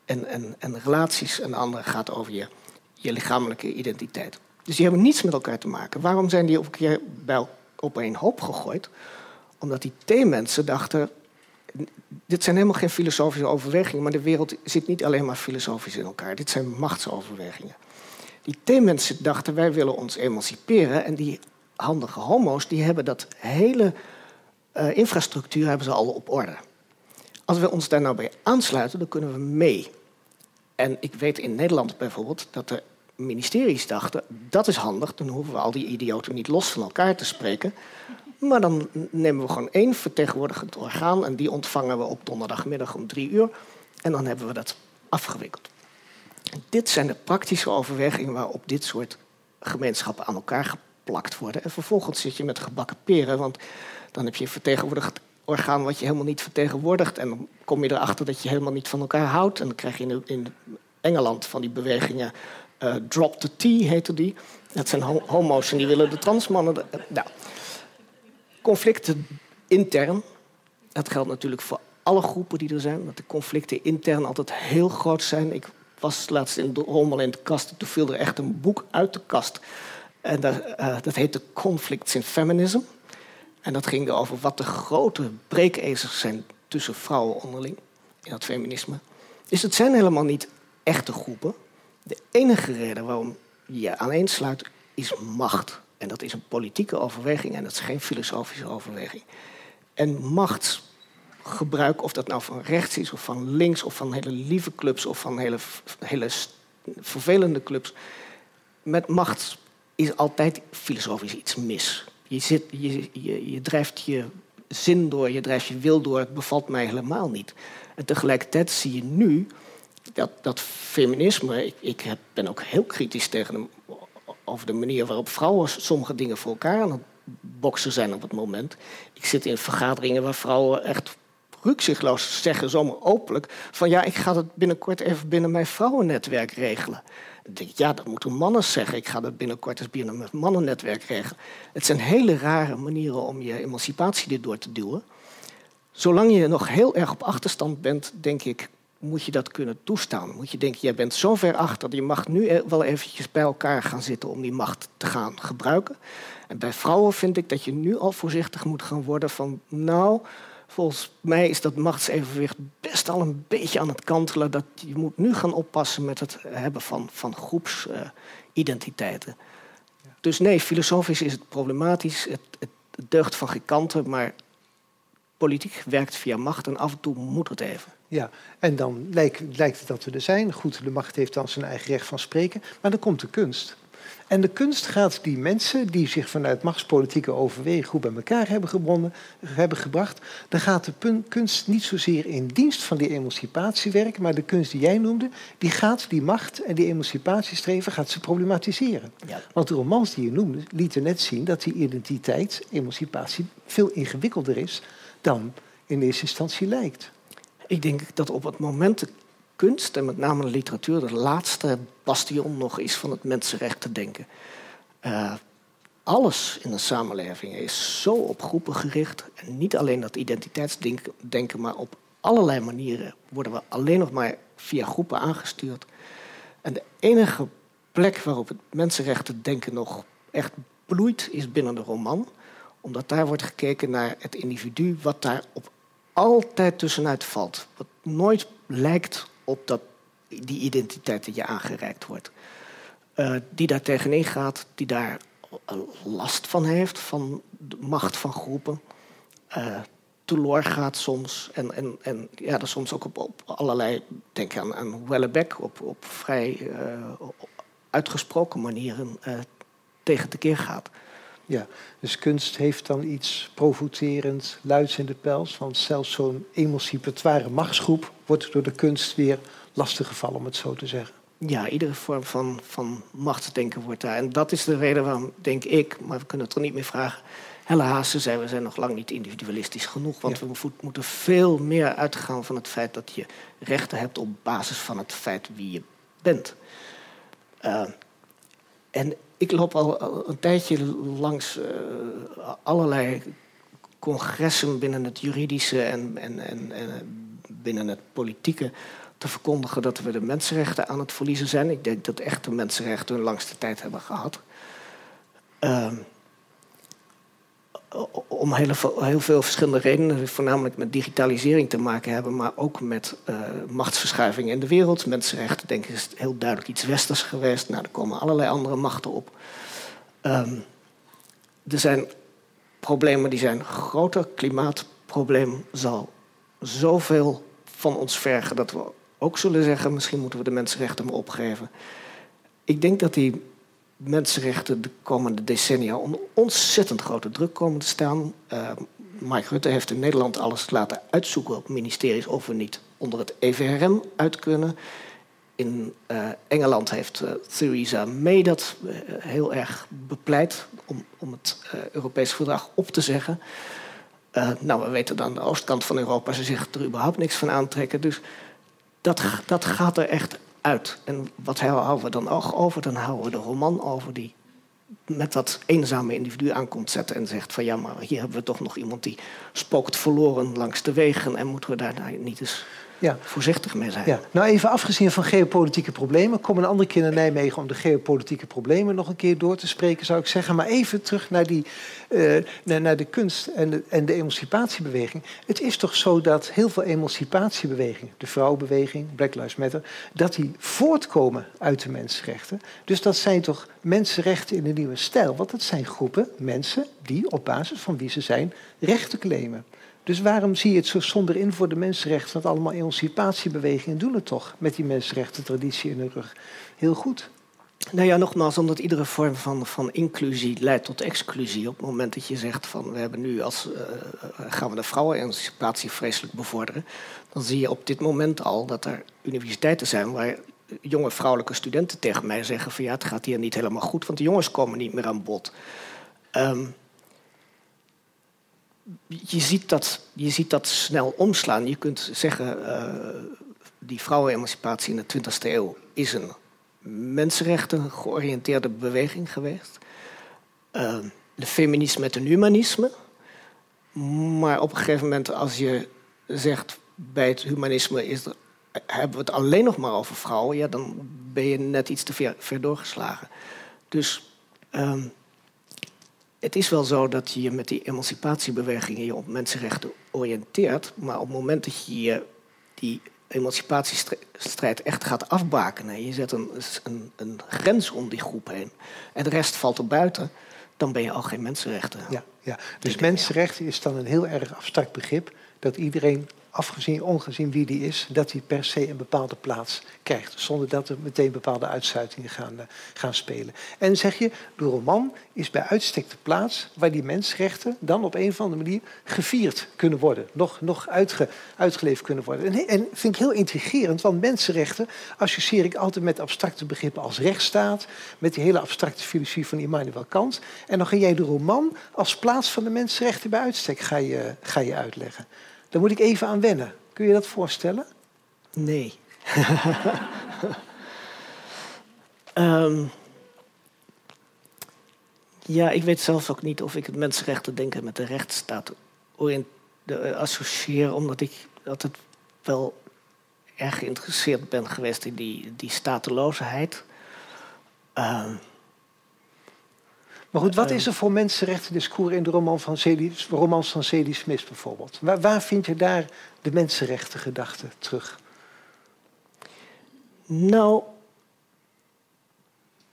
[SPEAKER 3] en, en, en relaties. En de andere gaat over je, je lichamelijke identiteit. Dus die hebben niets met elkaar te maken. Waarom zijn die op een keer bij, op een hoop gegooid? Omdat die T-mensen dachten... dit zijn helemaal geen filosofische overwegingen... maar de wereld zit niet alleen maar filosofisch in elkaar. Dit zijn machtsoverwegingen. Die T-mensen dachten, wij willen ons emanciperen... en die handige homo's die hebben dat hele uh, infrastructuur hebben ze al op orde. Als we ons daar nou bij aansluiten, dan kunnen we mee. En ik weet in Nederland bijvoorbeeld dat de ministeries dachten... dat is handig, dan hoeven we al die idioten niet los van elkaar te spreken. Maar dan nemen we gewoon één vertegenwoordigend orgaan... en die ontvangen we op donderdagmiddag om drie uur. En dan hebben we dat afgewikkeld. Dit zijn de praktische overwegingen waarop dit soort gemeenschappen aan elkaar geplakt worden. En vervolgens zit je met gebakken peren, want dan heb je een vertegenwoordigd orgaan wat je helemaal niet vertegenwoordigt. En dan kom je erachter dat je helemaal niet van elkaar houdt. En dan krijg je in, Engeland van die bewegingen uh, Drop the T heette die. Dat zijn homo's en die willen de transmannen. Nou, conflicten intern. Dat geldt natuurlijk voor alle groepen die er zijn. Dat de conflicten intern altijd heel groot zijn. Ik was laatst in de rommel in de kast. Toen viel er echt een boek uit de kast. En dat, uh, dat heette Conflicts in Feminism. En dat ging over wat de grote breekijzers zijn tussen vrouwen onderling in dat feminisme. Dus het zijn helemaal niet echte groepen. De enige reden waarom je je aaneensluit is macht. En dat is een politieke overweging en dat is geen filosofische overweging. En machtsgebruik, of dat nou van rechts is of van links of van hele lieve clubs of van hele, hele vervelende clubs. Met macht is altijd filosofisch iets mis. Je, zit, je, je, je drijft je zin door, je drijft je wil door. Het bevalt mij helemaal niet. En tegelijkertijd zie je nu dat, dat feminisme, ik, ik heb, ben ook heel kritisch tegen hem over de manier waarop vrouwen sommige dingen voor elkaar aan het boksen zijn op het moment. Ik zit in vergaderingen waar vrouwen echt rukzichtloos zeggen, zomaar openlijk, van ja, ik ga dat binnenkort even binnen mijn vrouwennetwerk regelen. Dan denk ik, ja, dat moeten mannen zeggen. Ik ga dat binnenkort eens binnen mijn mannennetwerk regelen. Het zijn hele rare manieren om je emancipatie erdoor te duwen. Zolang je nog heel erg op achterstand bent, denk ik, moet je dat kunnen toestaan. Moet je denken, jij bent zo ver achter, je mag nu e- wel eventjes bij elkaar gaan zitten om die macht te gaan gebruiken. En bij vrouwen vind ik dat je nu al voorzichtig moet gaan worden van, nou, volgens mij is dat machtsevenwicht best al een beetje aan het kantelen. Dat je moet nu gaan oppassen met het hebben van, van groepsidentiteiten. Dus nee, filosofisch is het problematisch. Het, het deugt van geen kanten, maar politiek werkt via macht en af en toe moet het even.
[SPEAKER 2] Ja, en dan lijkt, lijkt het dat we er zijn. Goed, de macht heeft dan zijn eigen recht van spreken. Maar dan komt de kunst. En de kunst gaat die mensen die zich vanuit machtspolitieke overweging goed bij elkaar hebben, gebonden, hebben gebracht, dan gaat de kunst niet zozeer in dienst van die emancipatie werken, maar de kunst die jij noemde, die gaat die macht en die emancipatiestreven gaat ze problematiseren. Ja. Want de romans die je noemde lieten net zien dat die identiteit, emancipatie, veel ingewikkelder is dan in eerste instantie lijkt.
[SPEAKER 3] Ik denk dat op het moment de kunst en met name de literatuur de laatste bastion nog is van het mensenrechten denken. Uh, alles in een samenleving is zo op groepen gericht. En niet alleen dat identiteitsdenken, maar op allerlei manieren worden we alleen nog maar via groepen aangestuurd. En de enige plek waarop het mensenrechten denken nog echt bloeit, is binnen de roman. Omdat daar wordt gekeken naar het individu, wat daar op altijd tussenuit valt. Wat nooit lijkt op dat, die identiteit die je aangereikt wordt. Uh, die daar tegenin gaat, die daar last van heeft, van de macht van groepen. Uh, teloor gaat soms. En, en, en ja, dat soms ook op, op allerlei, denk aan, aan Wellebeck, op, op vrij uitgesproken manieren uh, tegen keer gaat.
[SPEAKER 2] Ja, dus kunst heeft dan iets provocerend, luids in de pels. Want zelfs zo'n emancipatoire machtsgroep wordt door de kunst weer lastiggevallen, om het zo te zeggen.
[SPEAKER 3] Ja, iedere vorm van, van machtsdenken wordt daar. En dat is de reden waarom, denk ik, maar we kunnen het er niet meer vragen. Helle Haase zei, we zijn nog lang niet individualistisch genoeg. Want we moeten veel meer uitgaan van het feit dat je rechten hebt op basis van het feit wie je bent. Uh, en ik loop al een tijdje langs uh, allerlei congressen binnen het juridische en, en, en, en, binnen het politieke te verkondigen dat we de mensenrechten aan het verliezen zijn. Ik denk dat echt de mensenrechten hun langste tijd hebben gehad. Uh, om heel veel, heel veel, verschillende redenen, voornamelijk met digitalisering te maken hebben, maar ook met uh, machtsverschuivingen in de wereld. Mensenrechten, denk ik, is heel duidelijk iets westers geweest. Nou, er komen allerlei andere machten op. Um, er zijn problemen die zijn groter. Klimaatprobleem zal zoveel van ons vergen dat we ook zullen zeggen: misschien moeten we de mensenrechten maar opgeven. Ik denk dat die mensenrechten de komende decennia onder ontzettend grote druk komen te staan. Uh, Mike Rutte heeft in Nederland alles laten uitzoeken op ministeries of we niet onder het EVRM uit kunnen. In uh, Engeland heeft uh, Theresa May dat heel erg bepleit om, om het Europese verdrag op te zeggen. nou, we weten dan de oostkant van Europa, ze zich er überhaupt niks van aantrekken. Dus dat, dat gaat er echt uit. En wat houden we dan ook over? Dan houden we de roman over die met dat eenzame individu aankomt zetten en zegt van ja, maar hier hebben we toch nog iemand die spookt verloren langs de wegen en moeten we daar nou niet eens ja. voorzichtig mee zijn.
[SPEAKER 2] Ja. Nou, even afgezien van geopolitieke problemen. Kom een andere keer naar Nijmegen om de geopolitieke problemen nog een keer door te spreken, zou ik zeggen. Maar even terug naar, die, uh, naar, naar, de kunst en de, en de emancipatiebeweging. Het is toch zo dat heel veel emancipatiebewegingen, de vrouwenbeweging, Black Lives Matter, dat die voortkomen uit de mensenrechten. Dus dat zijn toch mensenrechten in een nieuwe stijl. Want dat zijn groepen mensen die op basis van wie ze zijn rechten claimen. Dus waarom zie je het zo zonder in voor de mensenrechten? Want allemaal emancipatiebewegingen doen het toch met die mensenrechten-traditie in de rug. Heel goed.
[SPEAKER 3] Nou ja, nogmaals, omdat iedere vorm van, van inclusie leidt tot exclusie. Op het moment dat je zegt van we hebben nu als uh, gaan we de vrouwenemancipatie vreselijk bevorderen, dan zie je op dit moment al dat er universiteiten zijn waar jonge vrouwelijke studenten tegen mij zeggen van ja, het gaat hier niet helemaal goed, want de jongens komen niet meer aan bod. Um, je, ziet dat, je ziet dat snel omslaan. Je kunt zeggen, uh, die vrouwenemancipatie in de 20e eeuw is een mensenrechten georiënteerde beweging geweest. Uh, de feminisme met een humanisme. Maar op een gegeven moment, als je zegt bij het humanisme is hebben we het alleen nog maar over vrouwen, ja, dan ben je net iets te ver, ver doorgeslagen. Dus ehm, het is wel zo dat je je met die emancipatiebewegingen je op mensenrechten oriënteert, maar op het moment dat je je die emancipatiestrijd echt gaat afbakenen, je zet een, een, een grens om die groep heen en de rest valt er buiten, dan ben je al geen mensenrechten.
[SPEAKER 2] Ja, ja. dus mensenrechten is dan een heel erg abstract begrip dat iedereen afgezien, ongezien wie die is, dat hij per se een bepaalde plaats krijgt. Zonder dat er meteen bepaalde uitsluitingen gaan, uh, gaan spelen. En zeg je, de roman is bij uitstek de plaats waar die mensenrechten dan op een of andere manier gevierd kunnen worden. Nog, nog uitge, uitgeleefd kunnen worden. En, en vind ik heel intrigerend, want mensenrechten associeer ik altijd met abstracte begrippen als rechtsstaat, met die hele abstracte filosofie van Immanuel Kant. En dan ga jij de roman als plaats van de mensenrechten bij uitstek ga je, ga je uitleggen. Daar moet ik even aan wennen. Kun je dat voorstellen?
[SPEAKER 3] Nee. um, ja, ik weet zelf ook niet of ik het mensenrechten denken met de rechtsstaat de, associeer, omdat ik altijd wel erg geïnteresseerd ben geweest in die, die stateloosheid. Uh,
[SPEAKER 2] maar goed, wat is er voor mensenrechten discours in de roman van Celi, romans van Celi Smith bijvoorbeeld? Waar, waar vind je daar de mensenrechten gedachte terug?
[SPEAKER 3] Nou,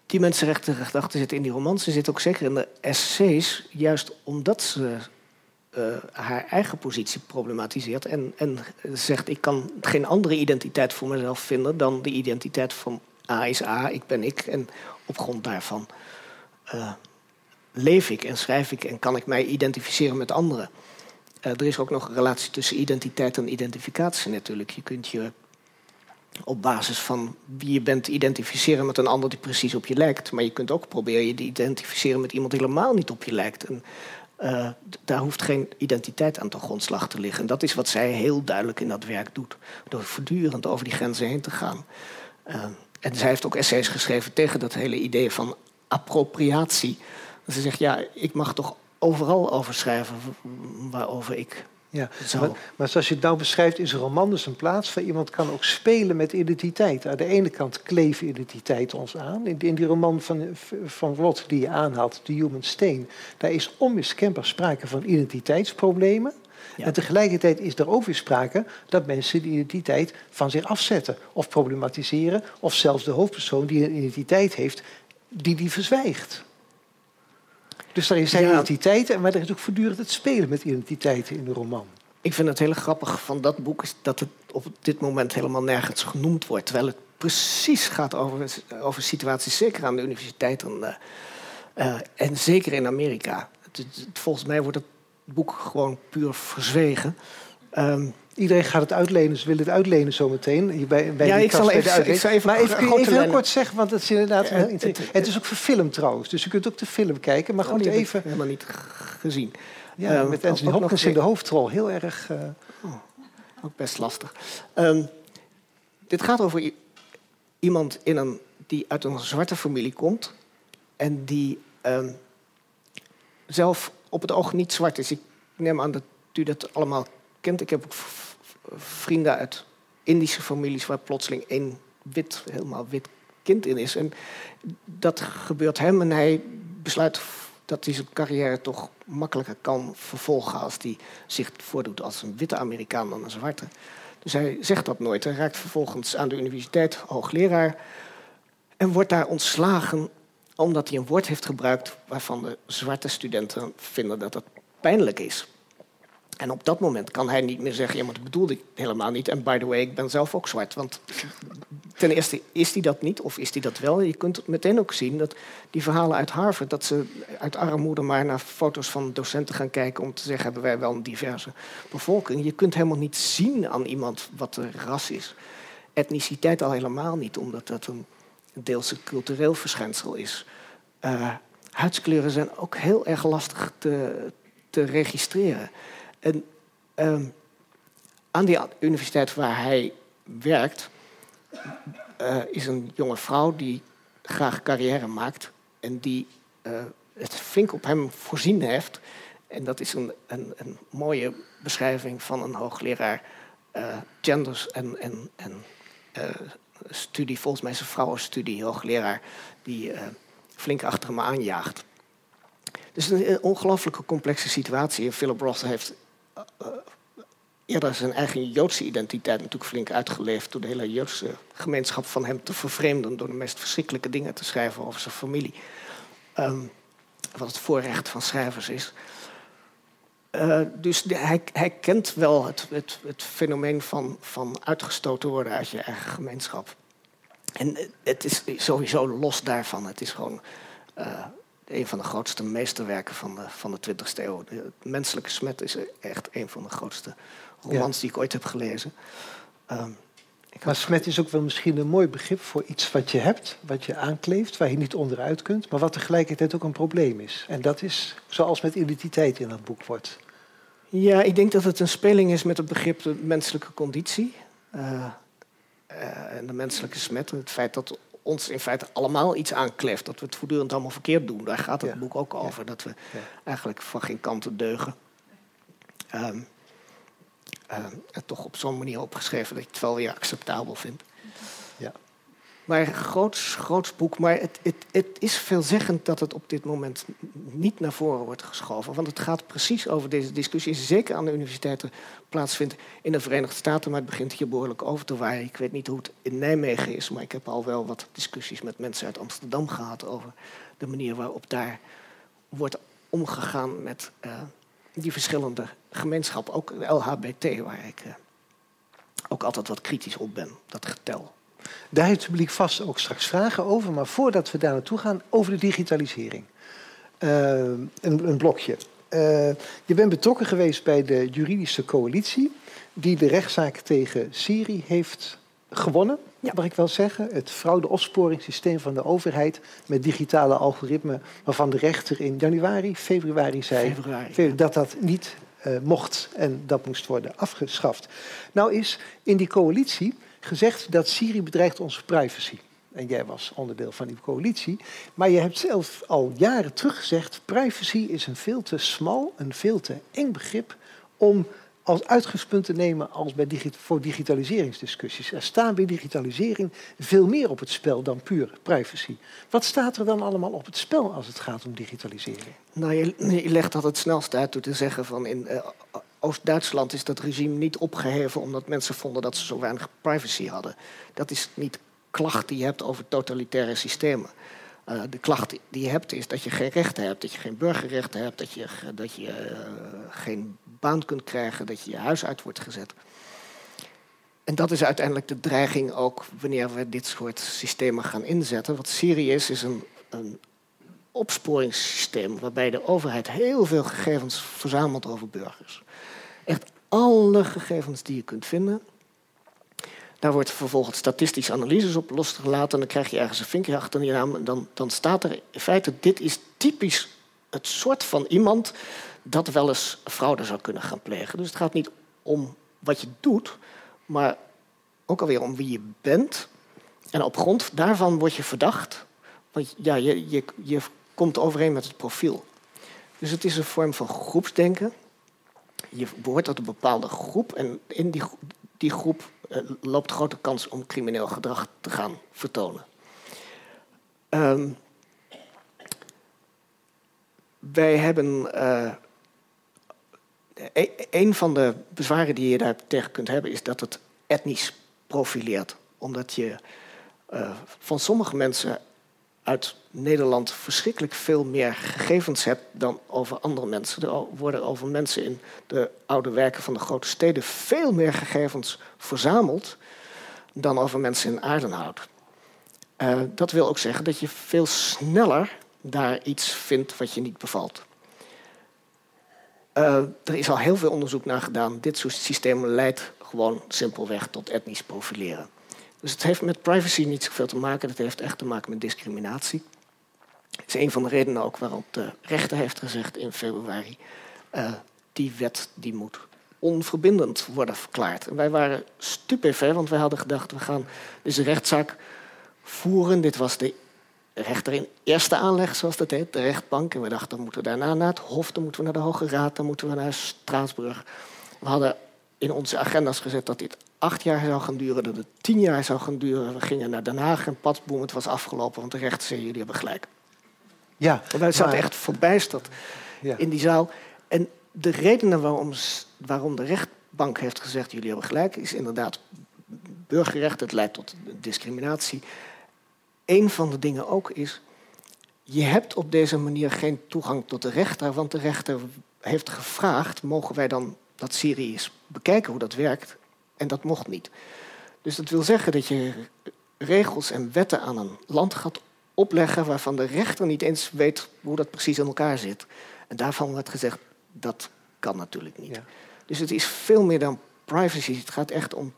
[SPEAKER 3] die mensenrechten gedachten zitten in die romans. Ze zitten ook zeker in de essays, juist omdat ze uh, haar eigen positie problematiseert en, en zegt: ik kan geen andere identiteit voor mezelf vinden dan de identiteit van A is A, ik ben ik, en op grond daarvan uh, leef ik en schrijf ik en kan ik mij identificeren met anderen. Uh, er is ook nog een relatie tussen identiteit en identificatie natuurlijk. Je kunt je op basis van wie je bent identificeren met een ander die precies op je lijkt. Maar je kunt ook proberen je te identificeren met iemand die helemaal niet op je lijkt. En uh, daar hoeft geen identiteit aan ten grondslag te liggen. En dat is wat zij heel duidelijk in dat werk doet. Door voortdurend over die grenzen heen te gaan. Uh, en zij heeft ook essays geschreven tegen dat hele idee van appropriatie. Ze zegt, ja, ik mag toch overal over schrijven waarover ik ja,
[SPEAKER 2] maar, maar, zoals je het nou beschrijft, is een roman dus een plaats waar iemand kan ook spelen met identiteit. Aan de ene kant kleeft identiteit ons aan. In, die roman van, van die je aanhaalt, The Human Stain, daar is onmiskenbaar sprake van identiteitsproblemen. En tegelijkertijd is er ook weer sprake dat mensen die identiteit van zich afzetten of problematiseren, of zelfs de hoofdpersoon die een identiteit heeft, die die verzwijgt. Dus er zijn ja. identiteiten, maar er is ook voortdurend het spelen met identiteiten in de roman.
[SPEAKER 3] Ik vind het heel grappig van dat boek is dat het op dit moment helemaal nergens genoemd wordt. Terwijl het precies gaat over, over situaties, zeker aan de universiteit en, uh, uh, en zeker in Amerika. Het, het, volgens mij wordt het boek gewoon puur verzwegen.
[SPEAKER 2] Um, Iedereen gaat het uitlenen, ze willen het uitlenen zometeen.
[SPEAKER 3] Bij, bij ja, ik zal, even, ik zal even...
[SPEAKER 2] Maar even, kun je even heel kort zeggen, want het is inderdaad... Ja, het, het, het, is ook verfilmd trouwens, dus je kunt ook de film kijken. Maar oh, gewoon even...
[SPEAKER 3] helemaal niet gezien.
[SPEAKER 2] Ja, um, met Anthony Hopkins in de hoofdrol. Heel erg... Uh...
[SPEAKER 3] Oh, ook best lastig. Um, dit gaat over iemand in een, die uit een zwarte familie komt... en die um, zelf op het oog niet zwart is. Ik neem aan dat u dat allemaal Ik heb ook vrienden uit Indische families waar plotseling één wit, helemaal wit kind in is. En dat gebeurt hem en hij besluit dat hij zijn carrière toch makkelijker kan vervolgen als hij zich voordoet als een witte Amerikaan dan een zwarte. Dus hij zegt dat nooit. Hij raakt vervolgens aan de universiteit hoogleraar en wordt daar ontslagen omdat hij een woord heeft gebruikt waarvan de zwarte studenten vinden dat het pijnlijk is. En op dat moment kan hij niet meer zeggen: ja, maar dat bedoelde ik helemaal niet. En by the way, ik ben zelf ook zwart. Want ten eerste is hij dat niet, of is hij dat wel? Je kunt meteen ook zien dat die verhalen uit Harvard, dat ze uit armoede maar naar foto's van docenten gaan kijken om te zeggen: hebben wij wel een diverse bevolking? Je kunt helemaal niet zien aan iemand wat de ras is. Etniciteit al helemaal niet, omdat dat een deels een cultureel verschijnsel is. Uh, huidskleuren zijn ook heel erg lastig te, te registreren. En um, aan die universiteit waar hij werkt, uh, is een jonge vrouw die graag carrière maakt en die uh, het flink op hem voorzien heeft. En dat is een, een, een mooie beschrijving van een hoogleraar uh, genders en, en, en studie, volgens mij is een vrouwenstudie, hoogleraar, die flink achter hem aanjaagt. Dus een ongelooflijke complexe situatie. Philip Roth heeft eerder zijn eigen Joodse identiteit natuurlijk flink uitgeleefd door de hele Joodse gemeenschap van hem te vervreemden door de meest verschrikkelijke dingen te schrijven over zijn familie. Um, wat het voorrecht van schrijvers is. Uh, dus hij, hij, kent wel het, het, het, fenomeen van, van uitgestoten worden uit je eigen gemeenschap. En het is sowieso los daarvan. Het is gewoon uh, een van de grootste meesterwerken van de, van de 20e eeuw. De menselijke smet is echt een van de grootste romans die ik ooit heb gelezen.
[SPEAKER 2] Um, maar smet is ook wel misschien een mooi begrip voor iets wat je hebt, wat je aankleeft, waar je niet onderuit kunt, maar wat tegelijkertijd ook een probleem is. En dat is zoals met identiteit in dat boek wordt.
[SPEAKER 3] Ja, ik denk dat het een speling is met het begrip de menselijke conditie. Uh, uh, en de menselijke smet. Het feit dat ons in feite allemaal iets aankleeft. Dat we het voortdurend allemaal verkeerd doen. Daar gaat het boek ook over. Dat we eigenlijk van geen kanten deugen. Um, uh, toch op zo'n manier opgeschreven dat je het wel weer acceptabel vindt. Ja. Maar groots, groots boek. Maar het, het, het is veelzeggend dat het op dit moment niet naar voren wordt geschoven. Want het gaat precies over deze discussie. Zeker aan de universiteiten plaatsvindt in de Verenigde Staten. Maar het begint hier behoorlijk over te waaien. Ik weet niet hoe het in Nijmegen is. Maar ik heb al wel wat discussies met mensen uit Amsterdam gehad. Over de manier waarop daar wordt omgegaan met uh, die verschillende gemeenschappen. Ook LHBT, waar ik uh, ook altijd wat kritisch op ben. Dat getel.
[SPEAKER 2] Daar heeft het publiek vast ook straks vragen over. Maar voordat we daar naartoe gaan, over de digitalisering. Uh, een, een, blokje. Uh, je bent betrokken geweest bij de juridische coalitie... die de rechtszaak tegen Siri heeft gewonnen, ja. mag ik wel zeggen. Het fraude-opsporingssysteem van de overheid met digitale algoritmen... waarvan de rechter in januari, februari zei februari, dat dat niet uh, mocht en dat moest worden afgeschaft. Nou is in die coalitie gezegd dat Siri bedreigt onze privacy. En jij was onderdeel van die coalitie. Maar je hebt zelf al jaren terug gezegd: privacy is een veel te smal, een veel te eng begrip om als uitgangspunt te nemen als bij voor digitaliseringsdiscussies. Er staan bij digitalisering veel meer op het spel dan puur privacy. Wat staat er dan allemaal op het spel als het gaat om digitalisering?
[SPEAKER 3] Nou, je, legt dat het snelst uit te zeggen van in uh, Oost-Duitsland is dat regime niet opgeheven omdat mensen vonden dat ze zo weinig privacy hadden. Dat is niet klacht die je hebt over totalitaire systemen. Uh, de klacht die je hebt is dat je geen rechten hebt, dat je geen burgerrechten hebt, dat je, dat je uh, geen baan kunt krijgen, dat je je huis uit wordt gezet. En dat is uiteindelijk de dreiging ook wanneer we dit soort systemen gaan inzetten. Wat Syrië is, is een, een opsporingssysteem waarbij de overheid heel veel gegevens verzamelt over burgers. Echt alle gegevens die je kunt vinden. Daar wordt vervolgens statistische analyses op losgelaten. En dan krijg je ergens een vinkje achter je naam. En dan, dan staat er in feite: dit is typisch het soort van iemand dat wel eens fraude zou kunnen gaan plegen. Dus het gaat niet om wat je doet, maar ook alweer om wie je bent. En op grond daarvan word je verdacht. Want ja, je, je, je komt overeen met het profiel. Dus het is een vorm van groepsdenken. Je behoort tot een bepaalde groep en in die, die groep uh, loopt grote kans om crimineel gedrag te gaan vertonen. Um, wij hebben uh, een van de bezwaren die je daar tegen kunt hebben, is dat het etnisch profileert. Omdat je uh, van sommige mensen uit Nederland verschrikkelijk veel meer gegevens hebt dan over andere mensen. Er worden over mensen in de oude werken van de grote steden veel meer gegevens verzameld dan over mensen in Aardenhout. Uh, dat wil ook zeggen dat je veel sneller daar iets vindt wat je niet bevalt. Uh, er is al heel veel onderzoek naar gedaan. Dit soort systemen leidt gewoon simpelweg tot etnisch profileren. Dus het heeft met privacy niet zoveel te maken. Het heeft echt te maken met discriminatie. Het is een van de redenen ook waarop de rechter heeft gezegd in februari... Uh, die wet die moet onverbindend worden verklaard. En wij waren stupefait, want wij hadden gedacht... we gaan deze rechtszaak voeren. Dit was de rechter in eerste aanleg, zoals dat heet, de rechtbank. En we dachten, dan moeten we daarna naar het Hof, dan moeten we naar de Hoge Raad, dan moeten we naar Straatsburg. We hadden in onze agenda's gezet dat dit acht jaar zou gaan duren, dat het tien jaar zou gaan duren. We gingen naar Den Haag en patsboom, het was afgelopen, want de rechter zei, jullie hebben gelijk.
[SPEAKER 2] Ja,
[SPEAKER 3] wij zaten
[SPEAKER 2] maar-
[SPEAKER 3] echt verbijsterd
[SPEAKER 2] Ja.
[SPEAKER 3] in die zaal. En de redenen waarom, waarom de rechtbank heeft gezegd, jullie hebben gelijk, is inderdaad burgerrecht, het leidt tot discriminatie. Een van de dingen ook is, je hebt op deze manier geen toegang tot de rechter, want de rechter heeft gevraagd, mogen wij dan dat Syrië bekijken hoe dat werkt? En dat mocht niet. Dus dat wil zeggen dat je regels en wetten aan een land gaat opleggen waarvan de rechter niet eens weet hoe dat precies in elkaar zit. En daarvan werd gezegd, dat kan natuurlijk niet.
[SPEAKER 2] Ja.
[SPEAKER 3] Dus het is veel meer dan privacy. Het gaat echt om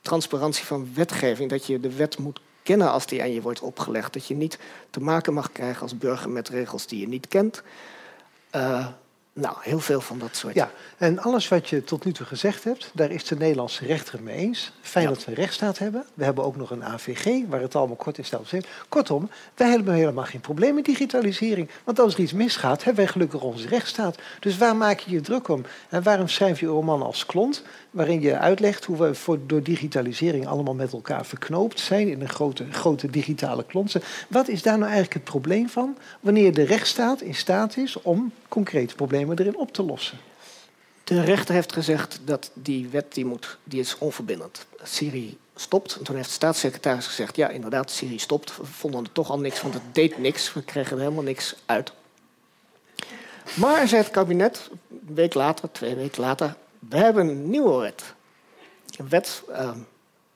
[SPEAKER 3] transparantie van wetgeving. Dat je de wet moet kennen als die aan je wordt opgelegd. Dat je niet te maken mag krijgen als burger met regels die je niet kent. Eh, nou, heel veel van dat soort.
[SPEAKER 2] Ja, en alles wat je tot nu toe gezegd hebt, daar is de Nederlandse rechter het mee eens. Fijn
[SPEAKER 3] Ja.
[SPEAKER 2] dat we een rechtsstaat hebben. We hebben ook nog een AVG, waar het allemaal kort is gezegd. Kortom, wij hebben helemaal geen probleem met digitalisering. Want als er iets misgaat, hebben wij gelukkig onze rechtsstaat. Dus waar maak je je druk om? En waarom schrijf je een roman als Klont, waarin je uitlegt hoe we voor, door digitalisering allemaal met elkaar verknoopt zijn in een grote, grote digitale klont? Wat is daar nou eigenlijk het probleem van, wanneer de rechtsstaat in staat is om concrete problemen erin op te lossen?
[SPEAKER 3] De rechter heeft gezegd dat die wet die moet, die is onverbindend. Syrië stopt. En toen heeft de staatssecretaris gezegd: ja, inderdaad, Syrië stopt. We vonden er toch al niks, want het deed niks. We kregen er helemaal niks uit. Maar zei het kabinet, een week later, twee weken later, we hebben een nieuwe wet. Een wet eh,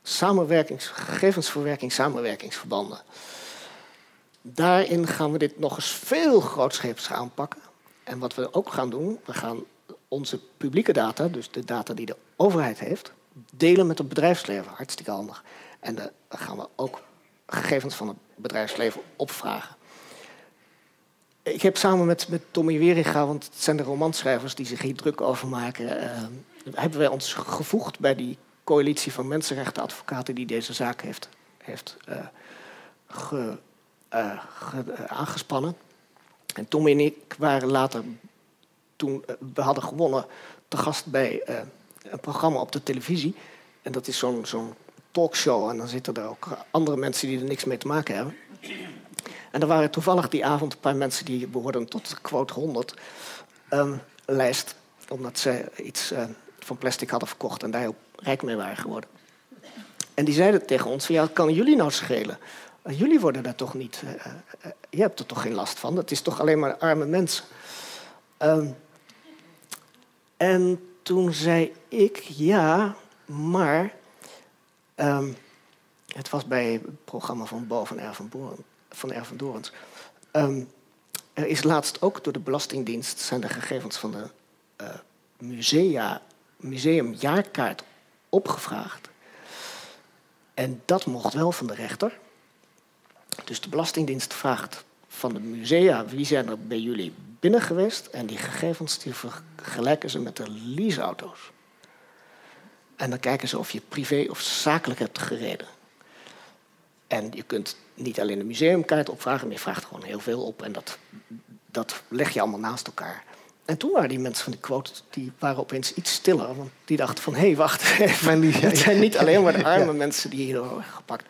[SPEAKER 3] samenwerkings, gegevensverwerking, samenwerkingsverbanden. Daarin gaan we dit nog eens veel grootscheeps aanpakken. En wat we ook gaan doen, we gaan onze publieke data, dus de data die de overheid heeft, delen met het bedrijfsleven. Hartstikke handig. En daar gaan we ook gegevens van het bedrijfsleven opvragen. Ik heb samen met, met Tommy Weringa, want het zijn de romanschrijvers die zich hier druk over maken, eh, hebben wij ons gevoegd bij die coalitie van mensenrechtenadvocaten die deze zaak heeft, heeft eh, ge- eh, ge- aangespannen. En Tommy en ik waren later, toen we hadden gewonnen, te gast bij een programma op de televisie. En dat is zo'n zo'n talkshow. En dan zitten er ook andere mensen die er niks mee te maken hebben. En er waren toevallig die avond een paar mensen die behoorden tot de quote 100 ehm, lijst. Omdat ze iets eh, van plastic hadden verkocht en daar heel rijk mee waren geworden. En die zeiden tegen ons: ja, kan jullie nou schelen? Eh, Jullie worden daar toch niet. eh, je hebt er toch geen last van? Dat is toch alleen maar arme mensen? Ehm, en toen zei ik: ja, maar. ehm, het was bij het programma van Bo van Boeren, van Erven Dorens. Ehm, er is laatst ook door de Belastingdienst zijn de gegevens van de eh, musea, museumjaarkaart opgevraagd. En dat mocht wel van de rechter. Dus de Belastingdienst vraagt van de musea wie zijn er bij jullie binnen geweest. En die gegevens die vergelijken ze met de leaseauto's. En dan kijken ze of je privé of zakelijk hebt gereden. En je kunt niet alleen de museumkaart opvragen, maar je vraagt gewoon heel veel op. En dat, dat leg je allemaal naast elkaar. En toen waren die mensen van de quote, die waren opeens iets stiller. Want die dachten van, hé, hey, wacht even. Het zijn niet alleen maar de arme
[SPEAKER 2] Ja.
[SPEAKER 3] mensen die hier worden gepakt.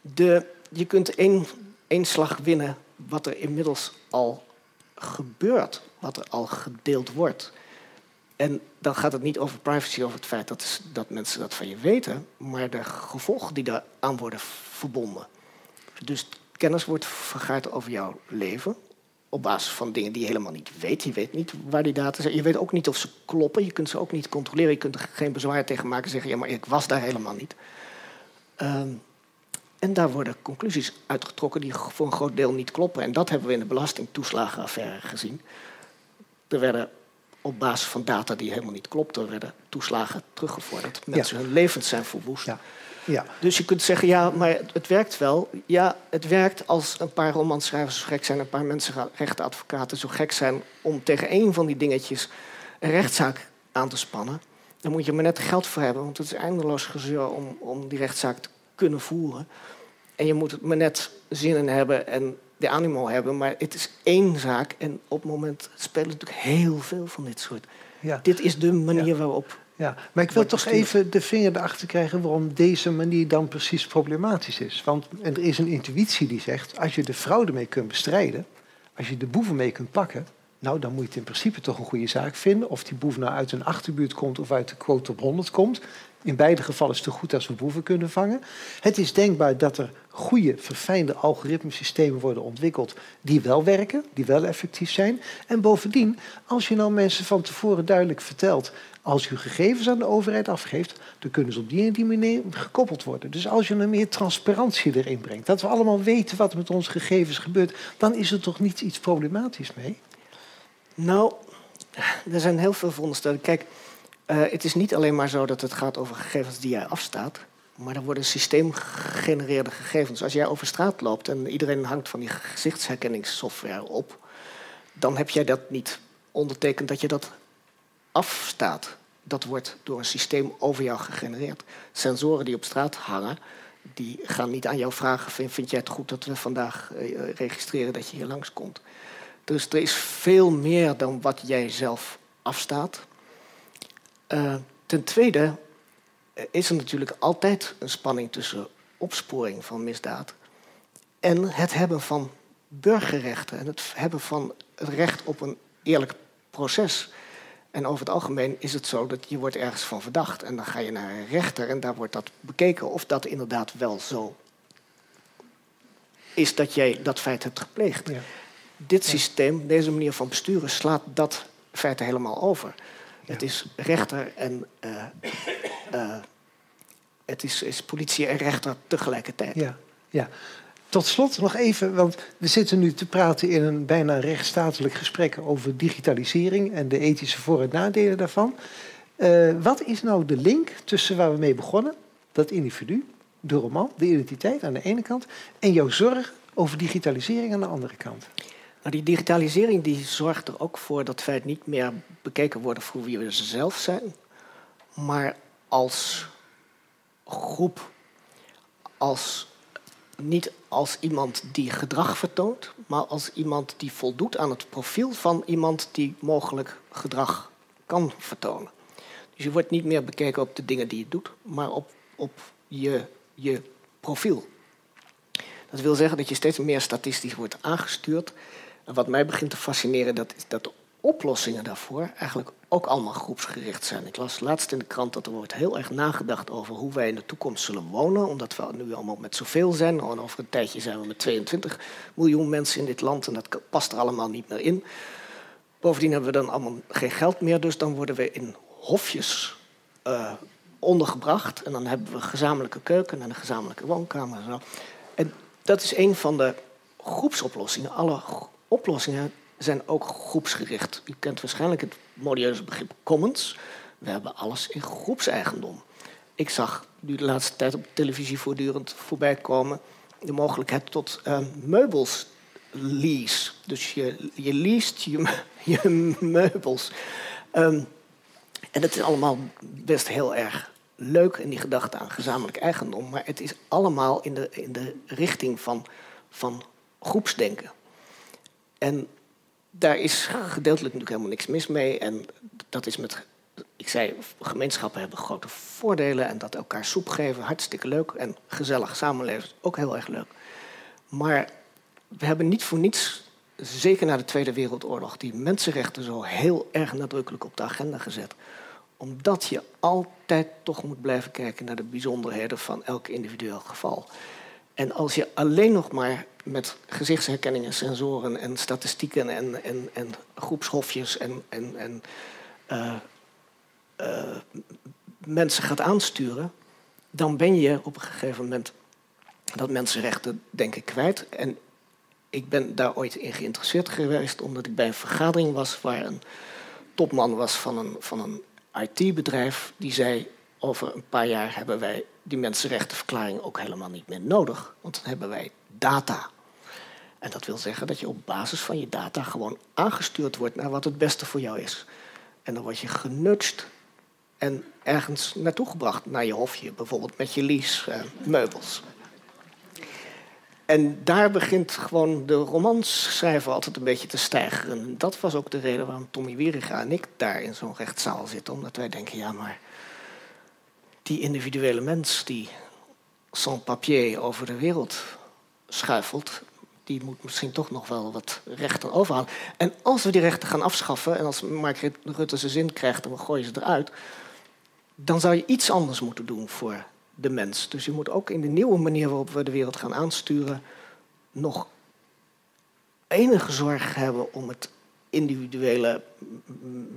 [SPEAKER 3] De, je kunt één, één slag winnen wat er inmiddels al gebeurt. Wat er al gedeeld wordt. En dan gaat het niet over privacy, over het feit dat, dat mensen dat van je weten, maar de gevolgen die daaraan worden verbonden. Dus kennis wordt vergaard over jouw leven op basis van dingen die je helemaal niet weet. Je weet niet waar die data zijn. Je weet ook niet of ze kloppen. Je kunt ze ook niet controleren. Je kunt er geen bezwaar tegen maken en zeggen: ja, maar ik was daar helemaal niet. Ehm, en daar worden conclusies uitgetrokken die voor een groot deel niet kloppen. En dat hebben we in de belastingtoeslagenaffaire gezien. Er werden op basis van data die helemaal niet klopten, werden toeslagen teruggevorderd. Mensen hun levens zijn verwoest.
[SPEAKER 2] Ja. Ja.
[SPEAKER 3] Dus je kunt zeggen, ja, maar het, het werkt wel. Ja, het werkt als een paar romanschrijvers zo gek zijn... een paar mensenrechtenadvocaten zo gek zijn... om tegen één van die dingetjes een rechtszaak aan te spannen. Dan moet je maar net geld voor hebben... want het is eindeloos gezeur om, om die rechtszaak te kunnen voeren. En je moet het maar net zin in hebben en de animo hebben. Maar het is één zaak en op het moment spelen natuurlijk heel veel van dit soort.
[SPEAKER 2] Ja.
[SPEAKER 3] Dit is de manier waarop
[SPEAKER 2] Ja, maar ik wil toch even de vinger erachter krijgen waarom deze manier dan precies problematisch is. Want er is een intuïtie die zegt, als je de fraude mee kunt bestrijden, als je de boeven mee kunt pakken, nou dan moet je het in principe toch een goede zaak vinden. Of die boef nou uit een achterbuurt komt of uit de quote op 100 komt. In beide gevallen is het goed als we boeven kunnen vangen. Het is denkbaar dat er goede, verfijnde algoritmesystemen worden ontwikkeld die wel werken, die wel effectief zijn. En bovendien, als je nou mensen van tevoren duidelijk vertelt, als u gegevens aan de overheid afgeeft, dan kunnen ze op die en die manier gekoppeld worden. Dus als je er meer transparantie erin brengt, dat we allemaal weten wat met onze gegevens gebeurt, dan is er toch niet iets problematisch mee?
[SPEAKER 3] Nou, er zijn heel veel veronderstellingen. Kijk, uh, het is niet alleen maar zo dat het gaat over gegevens die jij afstaat. Maar er worden systeemgegenereerde gegevens. Als jij over straat loopt en iedereen hangt van die gezichtsherkenningssoftware op, dan heb jij dat niet ondertekend dat je dat afstaat. Dat wordt door een systeem over jou gegenereerd. Sensoren die op straat hangen, die gaan niet aan jou vragen: vind, vind jij het goed dat we vandaag uh, registreren dat je hier langskomt? Dus er is veel meer dan wat jij zelf afstaat. Uh, ten tweede is er natuurlijk altijd een spanning tussen opsporing van misdaad en het hebben van burgerrechten en het hebben van het recht op een eerlijk proces. En over het algemeen is het zo dat je wordt ergens van verdacht en dan ga je naar een rechter en daar wordt dat bekeken of dat inderdaad wel zo is dat jij dat feit hebt gepleegd. Ja. Dit systeem, deze manier van besturen, slaat dat feit helemaal over. Het is rechter en uh, uh, het is, is, politie en rechter tegelijkertijd.
[SPEAKER 2] Ja, ja. Tot slot nog even, want we zitten nu te praten in een bijna rechtsstatelijk gesprek over digitalisering en de ethische voor- en nadelen daarvan. Uh, wat is nou de link tussen waar we mee begonnen, dat individu, de roman, de identiteit aan de ene kant, en jouw zorg over digitalisering aan de andere kant?
[SPEAKER 3] Nou, die digitalisering die zorgt er ook voor dat wij niet meer bekeken worden voor wie we zelf zijn, maar als groep, als, niet als iemand die gedrag vertoont, maar als iemand die voldoet aan het profiel van iemand die mogelijk gedrag kan vertonen. Dus je wordt niet meer bekeken op de dingen die je doet, maar op, op je, je profiel. Dat wil zeggen dat je steeds meer statistisch wordt aangestuurd en wat mij begint te fascineren, dat is dat de oplossingen daarvoor eigenlijk ook allemaal groepsgericht zijn. Ik las laatst in de krant dat er wordt heel erg nagedacht over hoe wij in de toekomst zullen wonen, omdat we nu allemaal met zoveel zijn. En over een tijdje zijn we met 22 miljoen mensen in dit land en dat past er allemaal niet meer in. Bovendien hebben we dan allemaal geen geld meer, dus dan worden we in hofjes uh, ondergebracht. En dan hebben we gezamenlijke keuken en een gezamenlijke woonkamer. En, zo. en dat is een van de groepsoplossingen. Alle oplossingen zijn ook groepsgericht. U kent waarschijnlijk het modieuze begrip commons. We hebben alles in groepseigendom. Ik zag nu de laatste tijd op televisie voortdurend voorbij komen de mogelijkheid tot uh, meubels lease. Dus je, je leest je, je meubels. Um, en dat is allemaal best heel erg leuk in die gedachte aan gezamenlijk eigendom. Maar het is allemaal in de, in de richting van, van groepsdenken. En daar is gedeeltelijk natuurlijk helemaal niks mis mee. En dat is met, ik zei, gemeenschappen hebben grote voordelen. En dat elkaar soep geven, hartstikke leuk. En gezellig samenleven, ook heel erg leuk. Maar we hebben niet voor niets, zeker na de Tweede Wereldoorlog, die mensenrechten zo heel erg nadrukkelijk op de agenda gezet. Omdat je altijd toch moet blijven kijken naar de bijzonderheden van elk individueel geval. En als je alleen nog maar met gezichtsherkenning en sensoren en statistieken en, en, en groepshofjes en, en, en uh, uh, mensen gaat aansturen, dan ben je op een gegeven moment dat mensenrechten, denk ik, kwijt. En ik ben daar ooit in geïnteresseerd geweest, omdat ik bij een vergadering was waar een topman was van een, van een IT-bedrijf. Die zei: Over een paar jaar hebben wij die mensenrechtenverklaring ook helemaal niet meer nodig, want dan hebben wij data. En dat wil zeggen dat je op basis van je data gewoon aangestuurd wordt naar wat het beste voor jou is. En dan word je genutst en ergens naartoe gebracht, naar je hofje, bijvoorbeeld met je lease uh, meubels. En daar begint gewoon de romanschrijver altijd een beetje te stijgen. En dat was ook de reden waarom Tommy Wieriga en ik daar in zo'n rechtszaal zitten. Omdat wij denken, ja maar die individuele mens die sans papier over de wereld schuifelt, die moet misschien toch nog wel wat rechten overhouden. En als we die rechten gaan afschaffen, en als Mark Rutte zijn zin krijgt en we gooien ze eruit, dan zou je iets anders moeten doen voor de mens. Dus je moet ook in de nieuwe manier waarop we de wereld gaan aansturen, nog enige zorg hebben om het individuele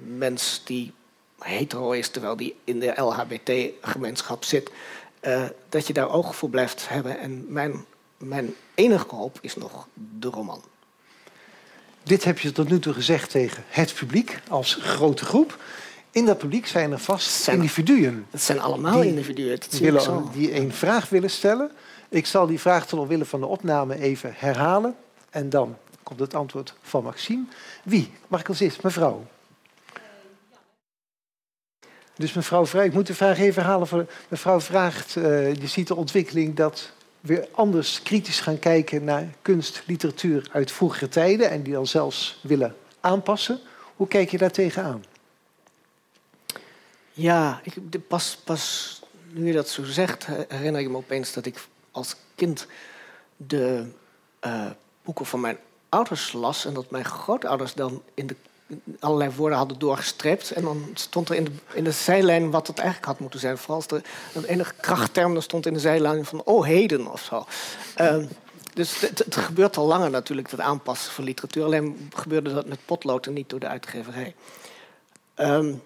[SPEAKER 3] mens die hetero is, terwijl die in de LHBT-gemeenschap zit, uh, dat je daar oog voor blijft hebben. En mijn, mijn enige hoop is nog de roman.
[SPEAKER 2] Dit heb je tot nu toe gezegd tegen het publiek als grote groep. In dat publiek zijn er vast individuen.
[SPEAKER 3] Dat zijn allemaal individuen.
[SPEAKER 2] Dat willen, die een vraag willen stellen. Ik zal die vraag ten omwille van de opname even herhalen. En dan komt het antwoord van Maxime. Wie? Mag ik als eerst? Mevrouw. Dus mevrouw vraagt, ik moet de vraag even herhalen. Voor, mevrouw vraagt, uh, je ziet de ontwikkeling dat we anders kritisch gaan kijken naar kunst, literatuur uit vroegere tijden en die dan zelfs willen aanpassen. Hoe kijk je daar tegenaan?
[SPEAKER 3] Ja, ik, pas, pas nu je dat zo zegt, herinner ik me opeens dat ik als kind de uh, boeken van mijn ouders las en dat mijn grootouders dan in de allerlei woorden hadden doorgestrept. En dan stond er in de, in de zijlijn wat het eigenlijk had moeten zijn. Vooral als er enige krachtterm er stond in de zijlijn van oh heden of zo. Uh, dus het, gebeurt al langer natuurlijk, het aanpassen van literatuur. Alleen gebeurde dat met potlood en niet door de uitgeverij. Um,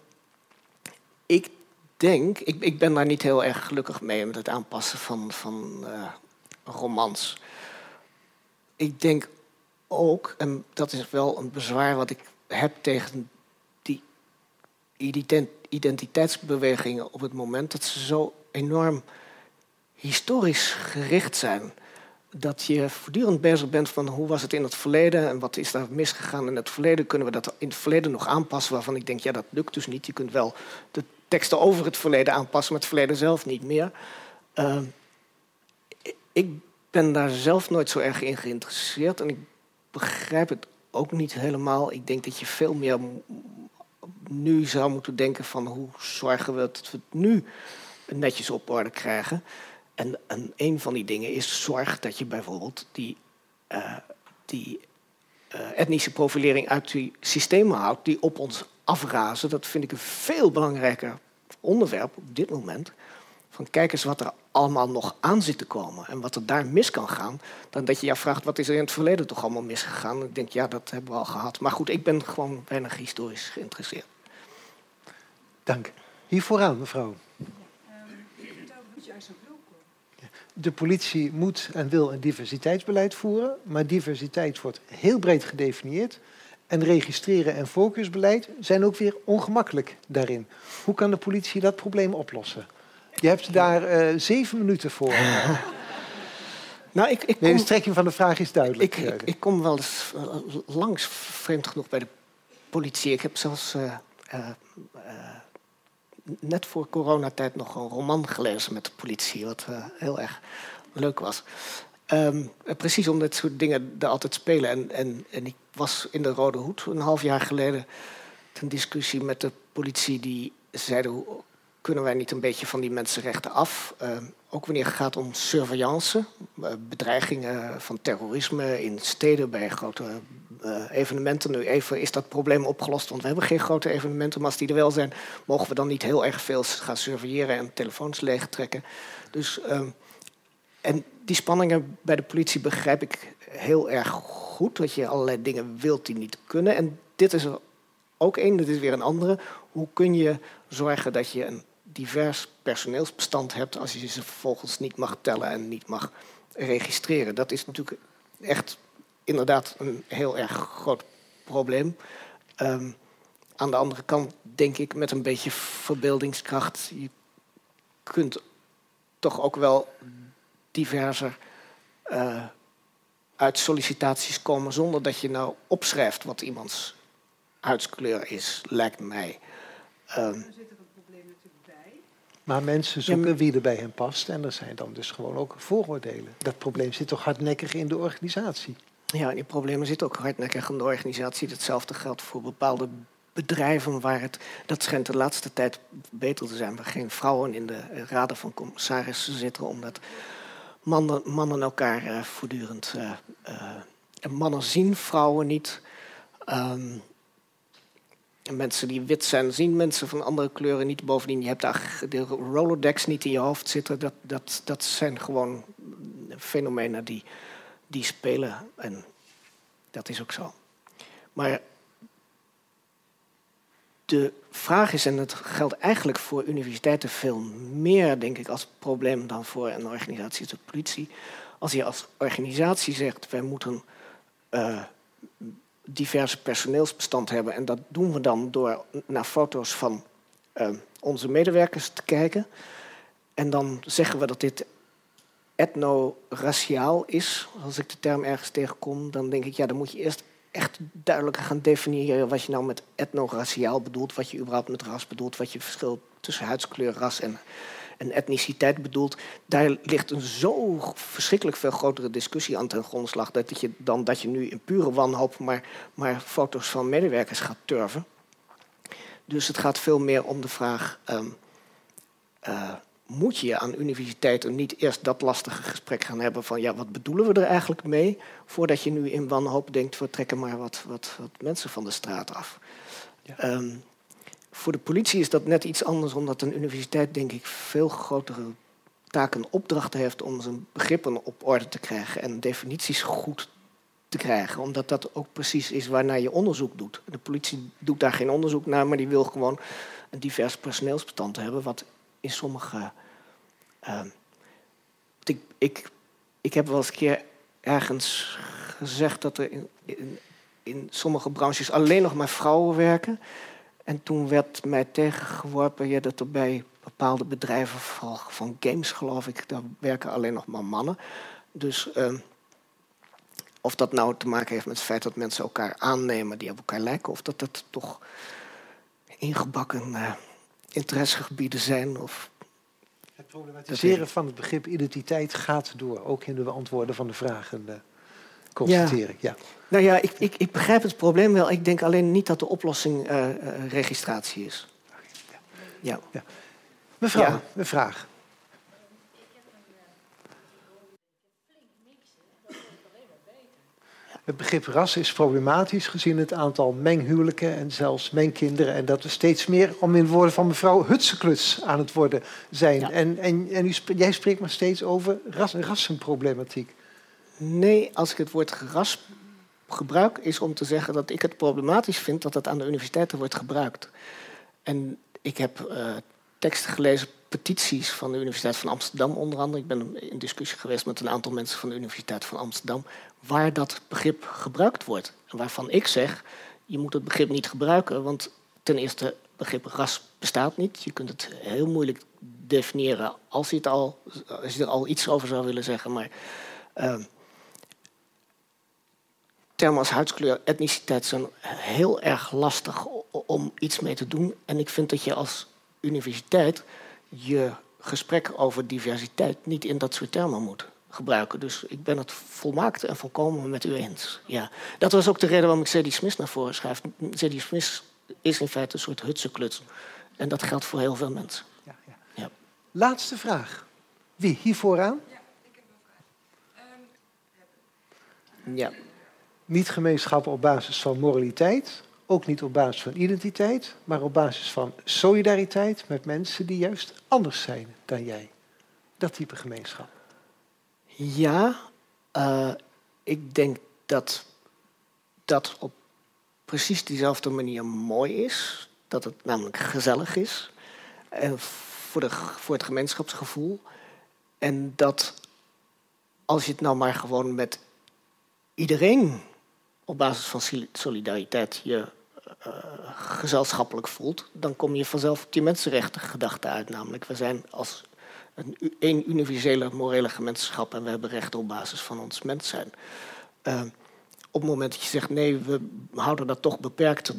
[SPEAKER 3] ik denk, ik, ik ben daar niet heel erg gelukkig mee met het aanpassen van, van uh, romans. Ik denk ook, en dat is wel een bezwaar wat ik heb tegen die identiteitsbewegingen op het moment, dat ze zo enorm historisch gericht zijn. Dat je voortdurend bezig bent van hoe was het in het verleden en wat is daar misgegaan in het verleden. Kunnen we dat in het verleden nog aanpassen? Waarvan ik denk, ja, dat lukt dus niet. Je kunt wel de teksten over het verleden aanpassen, maar het verleden zelf niet meer. Uh, ik ben daar zelf nooit zo erg in geïnteresseerd en ik begrijp het ook niet helemaal. Ik denk dat je veel meer nu zou moeten denken van hoe zorgen we dat we het nu netjes op orde krijgen. En, en een van die dingen is zorg dat je bijvoorbeeld die, uh, die uh, etnische profilering uit die systemen houdt die op ons afrazen. Dat vind ik een veel belangrijker onderwerp op dit moment. Van kijk eens wat er allemaal nog aan zit te komen en wat er daar mis kan gaan, dan dat je je vraagt wat is er in het verleden toch allemaal misgegaan. Ik denk ja, dat hebben we al gehad. Maar goed, ik ben gewoon weinig historisch geïnteresseerd.
[SPEAKER 2] Dank. Hier vooraan, mevrouw. De politie moet en wil een diversiteitsbeleid voeren, maar diversiteit wordt heel breed gedefinieerd. En registreren en focusbeleid zijn ook weer ongemakkelijk daarin. Hoe kan de politie dat probleem oplossen? Je hebt daar uh, zeven minuten voor. nou, ik, ik kom, nee, de strekking van de vraag is duidelijk.
[SPEAKER 3] Ik, ik, ik kom wel eens uh, langs, vreemd genoeg, bij de politie. Ik heb zelfs uh, net voor coronatijd nog een roman gelezen met de politie, wat heel erg leuk was. Um, precies om dit soort dingen er altijd spelen. En, en, en ik was in de Rode Hoed een half jaar geleden een discussie met de politie die zeiden kunnen wij niet een beetje van die mensenrechten af? Uh, ook wanneer het gaat om surveillance, uh, bedreigingen van terrorisme in steden bij grote uh, evenementen. Nu even is dat probleem opgelost, want we hebben geen grote evenementen, maar als die er wel zijn, mogen we dan niet heel erg veel gaan surveilleren en telefoons leegtrekken. Dus, ehm, en die spanningen bij de politie begrijp ik heel erg goed, dat je allerlei dingen wilt die niet kunnen. En dit is er ook één, dit is weer een andere. Hoe kun je zorgen dat je een divers personeelsbestand hebt als je ze vervolgens niet mag tellen en niet mag registreren. Dat is natuurlijk echt inderdaad een heel erg groot probleem. Um, aan de andere kant denk ik met een beetje verbeeldingskracht, je kunt toch ook wel diverser uh, uit sollicitaties komen zonder dat je nou opschrijft wat iemands huidskleur is, lijkt mij. Um,
[SPEAKER 2] maar mensen zoeken wie er bij hen past. En er zijn dan dus gewoon ook vooroordelen. Dat probleem zit toch hardnekkig in de organisatie?
[SPEAKER 3] Ja, die problemen zitten ook hardnekkig in de organisatie. Hetzelfde geldt voor bepaalde bedrijven waar het, dat schijnt de laatste tijd beter te zijn, waar geen vrouwen in de raden van commissarissen zitten, omdat mannen, mannen elkaar uh, voortdurend. Uh, uh, mannen zien vrouwen niet. Um, mensen die wit zijn, zien mensen van andere kleuren niet. Bovendien, je hebt daar de Rolodex niet in je hoofd zitten. Dat, dat, dat zijn gewoon fenomenen die, die spelen. En dat is ook zo. Maar de vraag is, en dat geldt eigenlijk voor universiteiten veel meer, denk ik, als probleem dan voor een organisatie als de politie. Als je als organisatie zegt, wij moeten uh, diverse personeelsbestand hebben, en dat doen we dan door naar foto's van uh, onze medewerkers te kijken. En dan zeggen we dat dit etno-raciaal is, als ik de term ergens tegenkom, dan denk ik, ja, dan moet je eerst echt duidelijk gaan definiëren wat je nou met etnoraciaal bedoelt, wat je überhaupt met ras bedoelt, wat je verschil tussen huidskleur, ras en, en etniciteit bedoelt. Daar ligt een zo verschrikkelijk veel grotere discussie aan ten grondslag dat je, dan dat je nu in pure wanhoop maar, maar foto's van medewerkers gaat turven. Dus het gaat veel meer om de vraag. Um, uh, moet je aan universiteiten niet eerst dat lastige gesprek gaan hebben van ja, wat bedoelen we er eigenlijk mee, voordat je nu in wanhoop denkt, we trekken maar wat, wat, wat mensen van de straat af. Ja. Um, voor de politie is dat net iets anders, omdat een universiteit denk ik veel grotere taken en opdrachten heeft om zijn begrippen op orde te krijgen en definities goed te krijgen, omdat dat ook precies is waarnaar je onderzoek doet. De politie doet daar geen onderzoek naar, maar die wil gewoon een divers personeelsbestand hebben, wat in sommige. Uh, ik, ik, ik heb wel eens een keer ergens gezegd dat er in, in, sommige branches alleen nog maar vrouwen werken. En toen werd mij tegengeworpen ja, dat er bij bepaalde bedrijven, van, van games geloof ik, daar werken alleen nog maar mannen. Dus uh, of dat nou te maken heeft met het feit dat mensen elkaar aannemen die op elkaar lijken, of dat dat toch ingebakken uh, interessegebieden zijn. Of
[SPEAKER 2] het problematiseren van het begrip identiteit gaat door, ook in de beantwoorden van de vragen. Constateer ik. Ja.
[SPEAKER 3] Nou ja, ik, ik, ik, begrijp het probleem wel. Ik denk alleen niet dat de oplossing uh, uh, registratie is.
[SPEAKER 2] Ja. ja. Mevrouw, ja. een vraag. Het begrip ras is problematisch gezien het aantal menghuwelijken en zelfs mengkinderen. En dat we steeds meer, om in woorden van mevrouw Hutsekluts, aan het worden zijn. Ja. En, en, en u, jij spreekt maar steeds over ras, rassenproblematiek.
[SPEAKER 3] Nee, als ik het woord ras gebruik, is om te zeggen dat ik het problematisch vind dat het aan de universiteiten wordt gebruikt. En ik heb uh, teksten gelezen, petities van de Universiteit van Amsterdam onder andere. Ik ben in discussie geweest met een aantal mensen van de Universiteit van Amsterdam waar dat begrip gebruikt wordt. En waarvan ik zeg, je moet het begrip niet gebruiken, want ten eerste, begrip ras bestaat niet. Je kunt het heel moeilijk definiëren als je, het al, er al iets over zou willen zeggen. Maar uh, termen als huidskleur, etniciteit zijn heel erg lastig om iets mee te doen. En ik vind dat je als universiteit je gesprek over diversiteit niet in dat soort termen moet gebruiken. Dus ik ben het volmaakt en volkomen met u eens. Ja. Dat was ook de reden waarom ik Zadie Smith naar voren schrijf. Zadie Smith is in feite een soort hutsenkluts. En dat geldt voor heel veel mensen. Ja, ja.
[SPEAKER 2] Ja. Laatste vraag. Wie? Hier vooraan? Ja, ik heb een vraag. Um, ja. Niet gemeenschappen op basis van moraliteit, ook niet op basis van identiteit, maar op basis van solidariteit met mensen die juist anders zijn dan jij. Dat type gemeenschap.
[SPEAKER 3] Ja, uh, ik denk dat dat op precies diezelfde manier mooi is. Dat het namelijk gezellig is. En voor, de, voor het gemeenschapsgevoel. En dat als je het nou maar gewoon met iedereen op basis van solidariteit je uh, gezelschappelijk voelt, dan kom je vanzelf op die mensenrechten gedachte uit. Namelijk, we zijn als een, een universele morele gemeenschap en we hebben rechten op basis van ons mens zijn. Uh, op het moment dat je zegt nee, we houden dat toch beperkt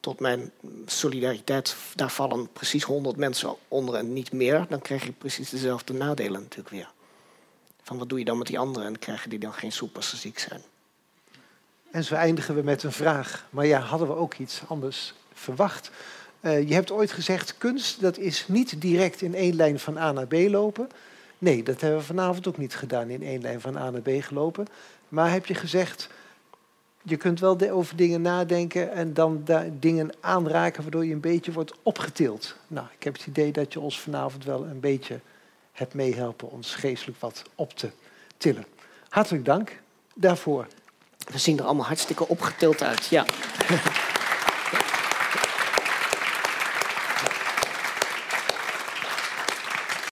[SPEAKER 3] tot mijn solidariteit, daar vallen precies 100 mensen onder en niet meer, dan krijg je precies dezelfde nadelen natuurlijk weer. Van wat doe je dan met die anderen en krijgen die dan geen soep als ze ziek zijn?
[SPEAKER 2] En zo eindigen we met een vraag. Maar ja, hadden we ook iets anders verwacht. Uh, je hebt ooit gezegd, kunst dat is niet direct in één lijn van A naar B lopen. Nee, dat hebben we vanavond ook niet gedaan, in één lijn van A naar B gelopen. Maar heb je gezegd, je kunt wel over dingen nadenken en dan dingen aanraken waardoor je een beetje wordt opgetild. Nou, ik heb het idee dat je ons vanavond wel een beetje hebt meehelpen ons geestelijk wat op te tillen. Hartelijk dank daarvoor.
[SPEAKER 3] We zien er allemaal hartstikke opgetild uit, ja.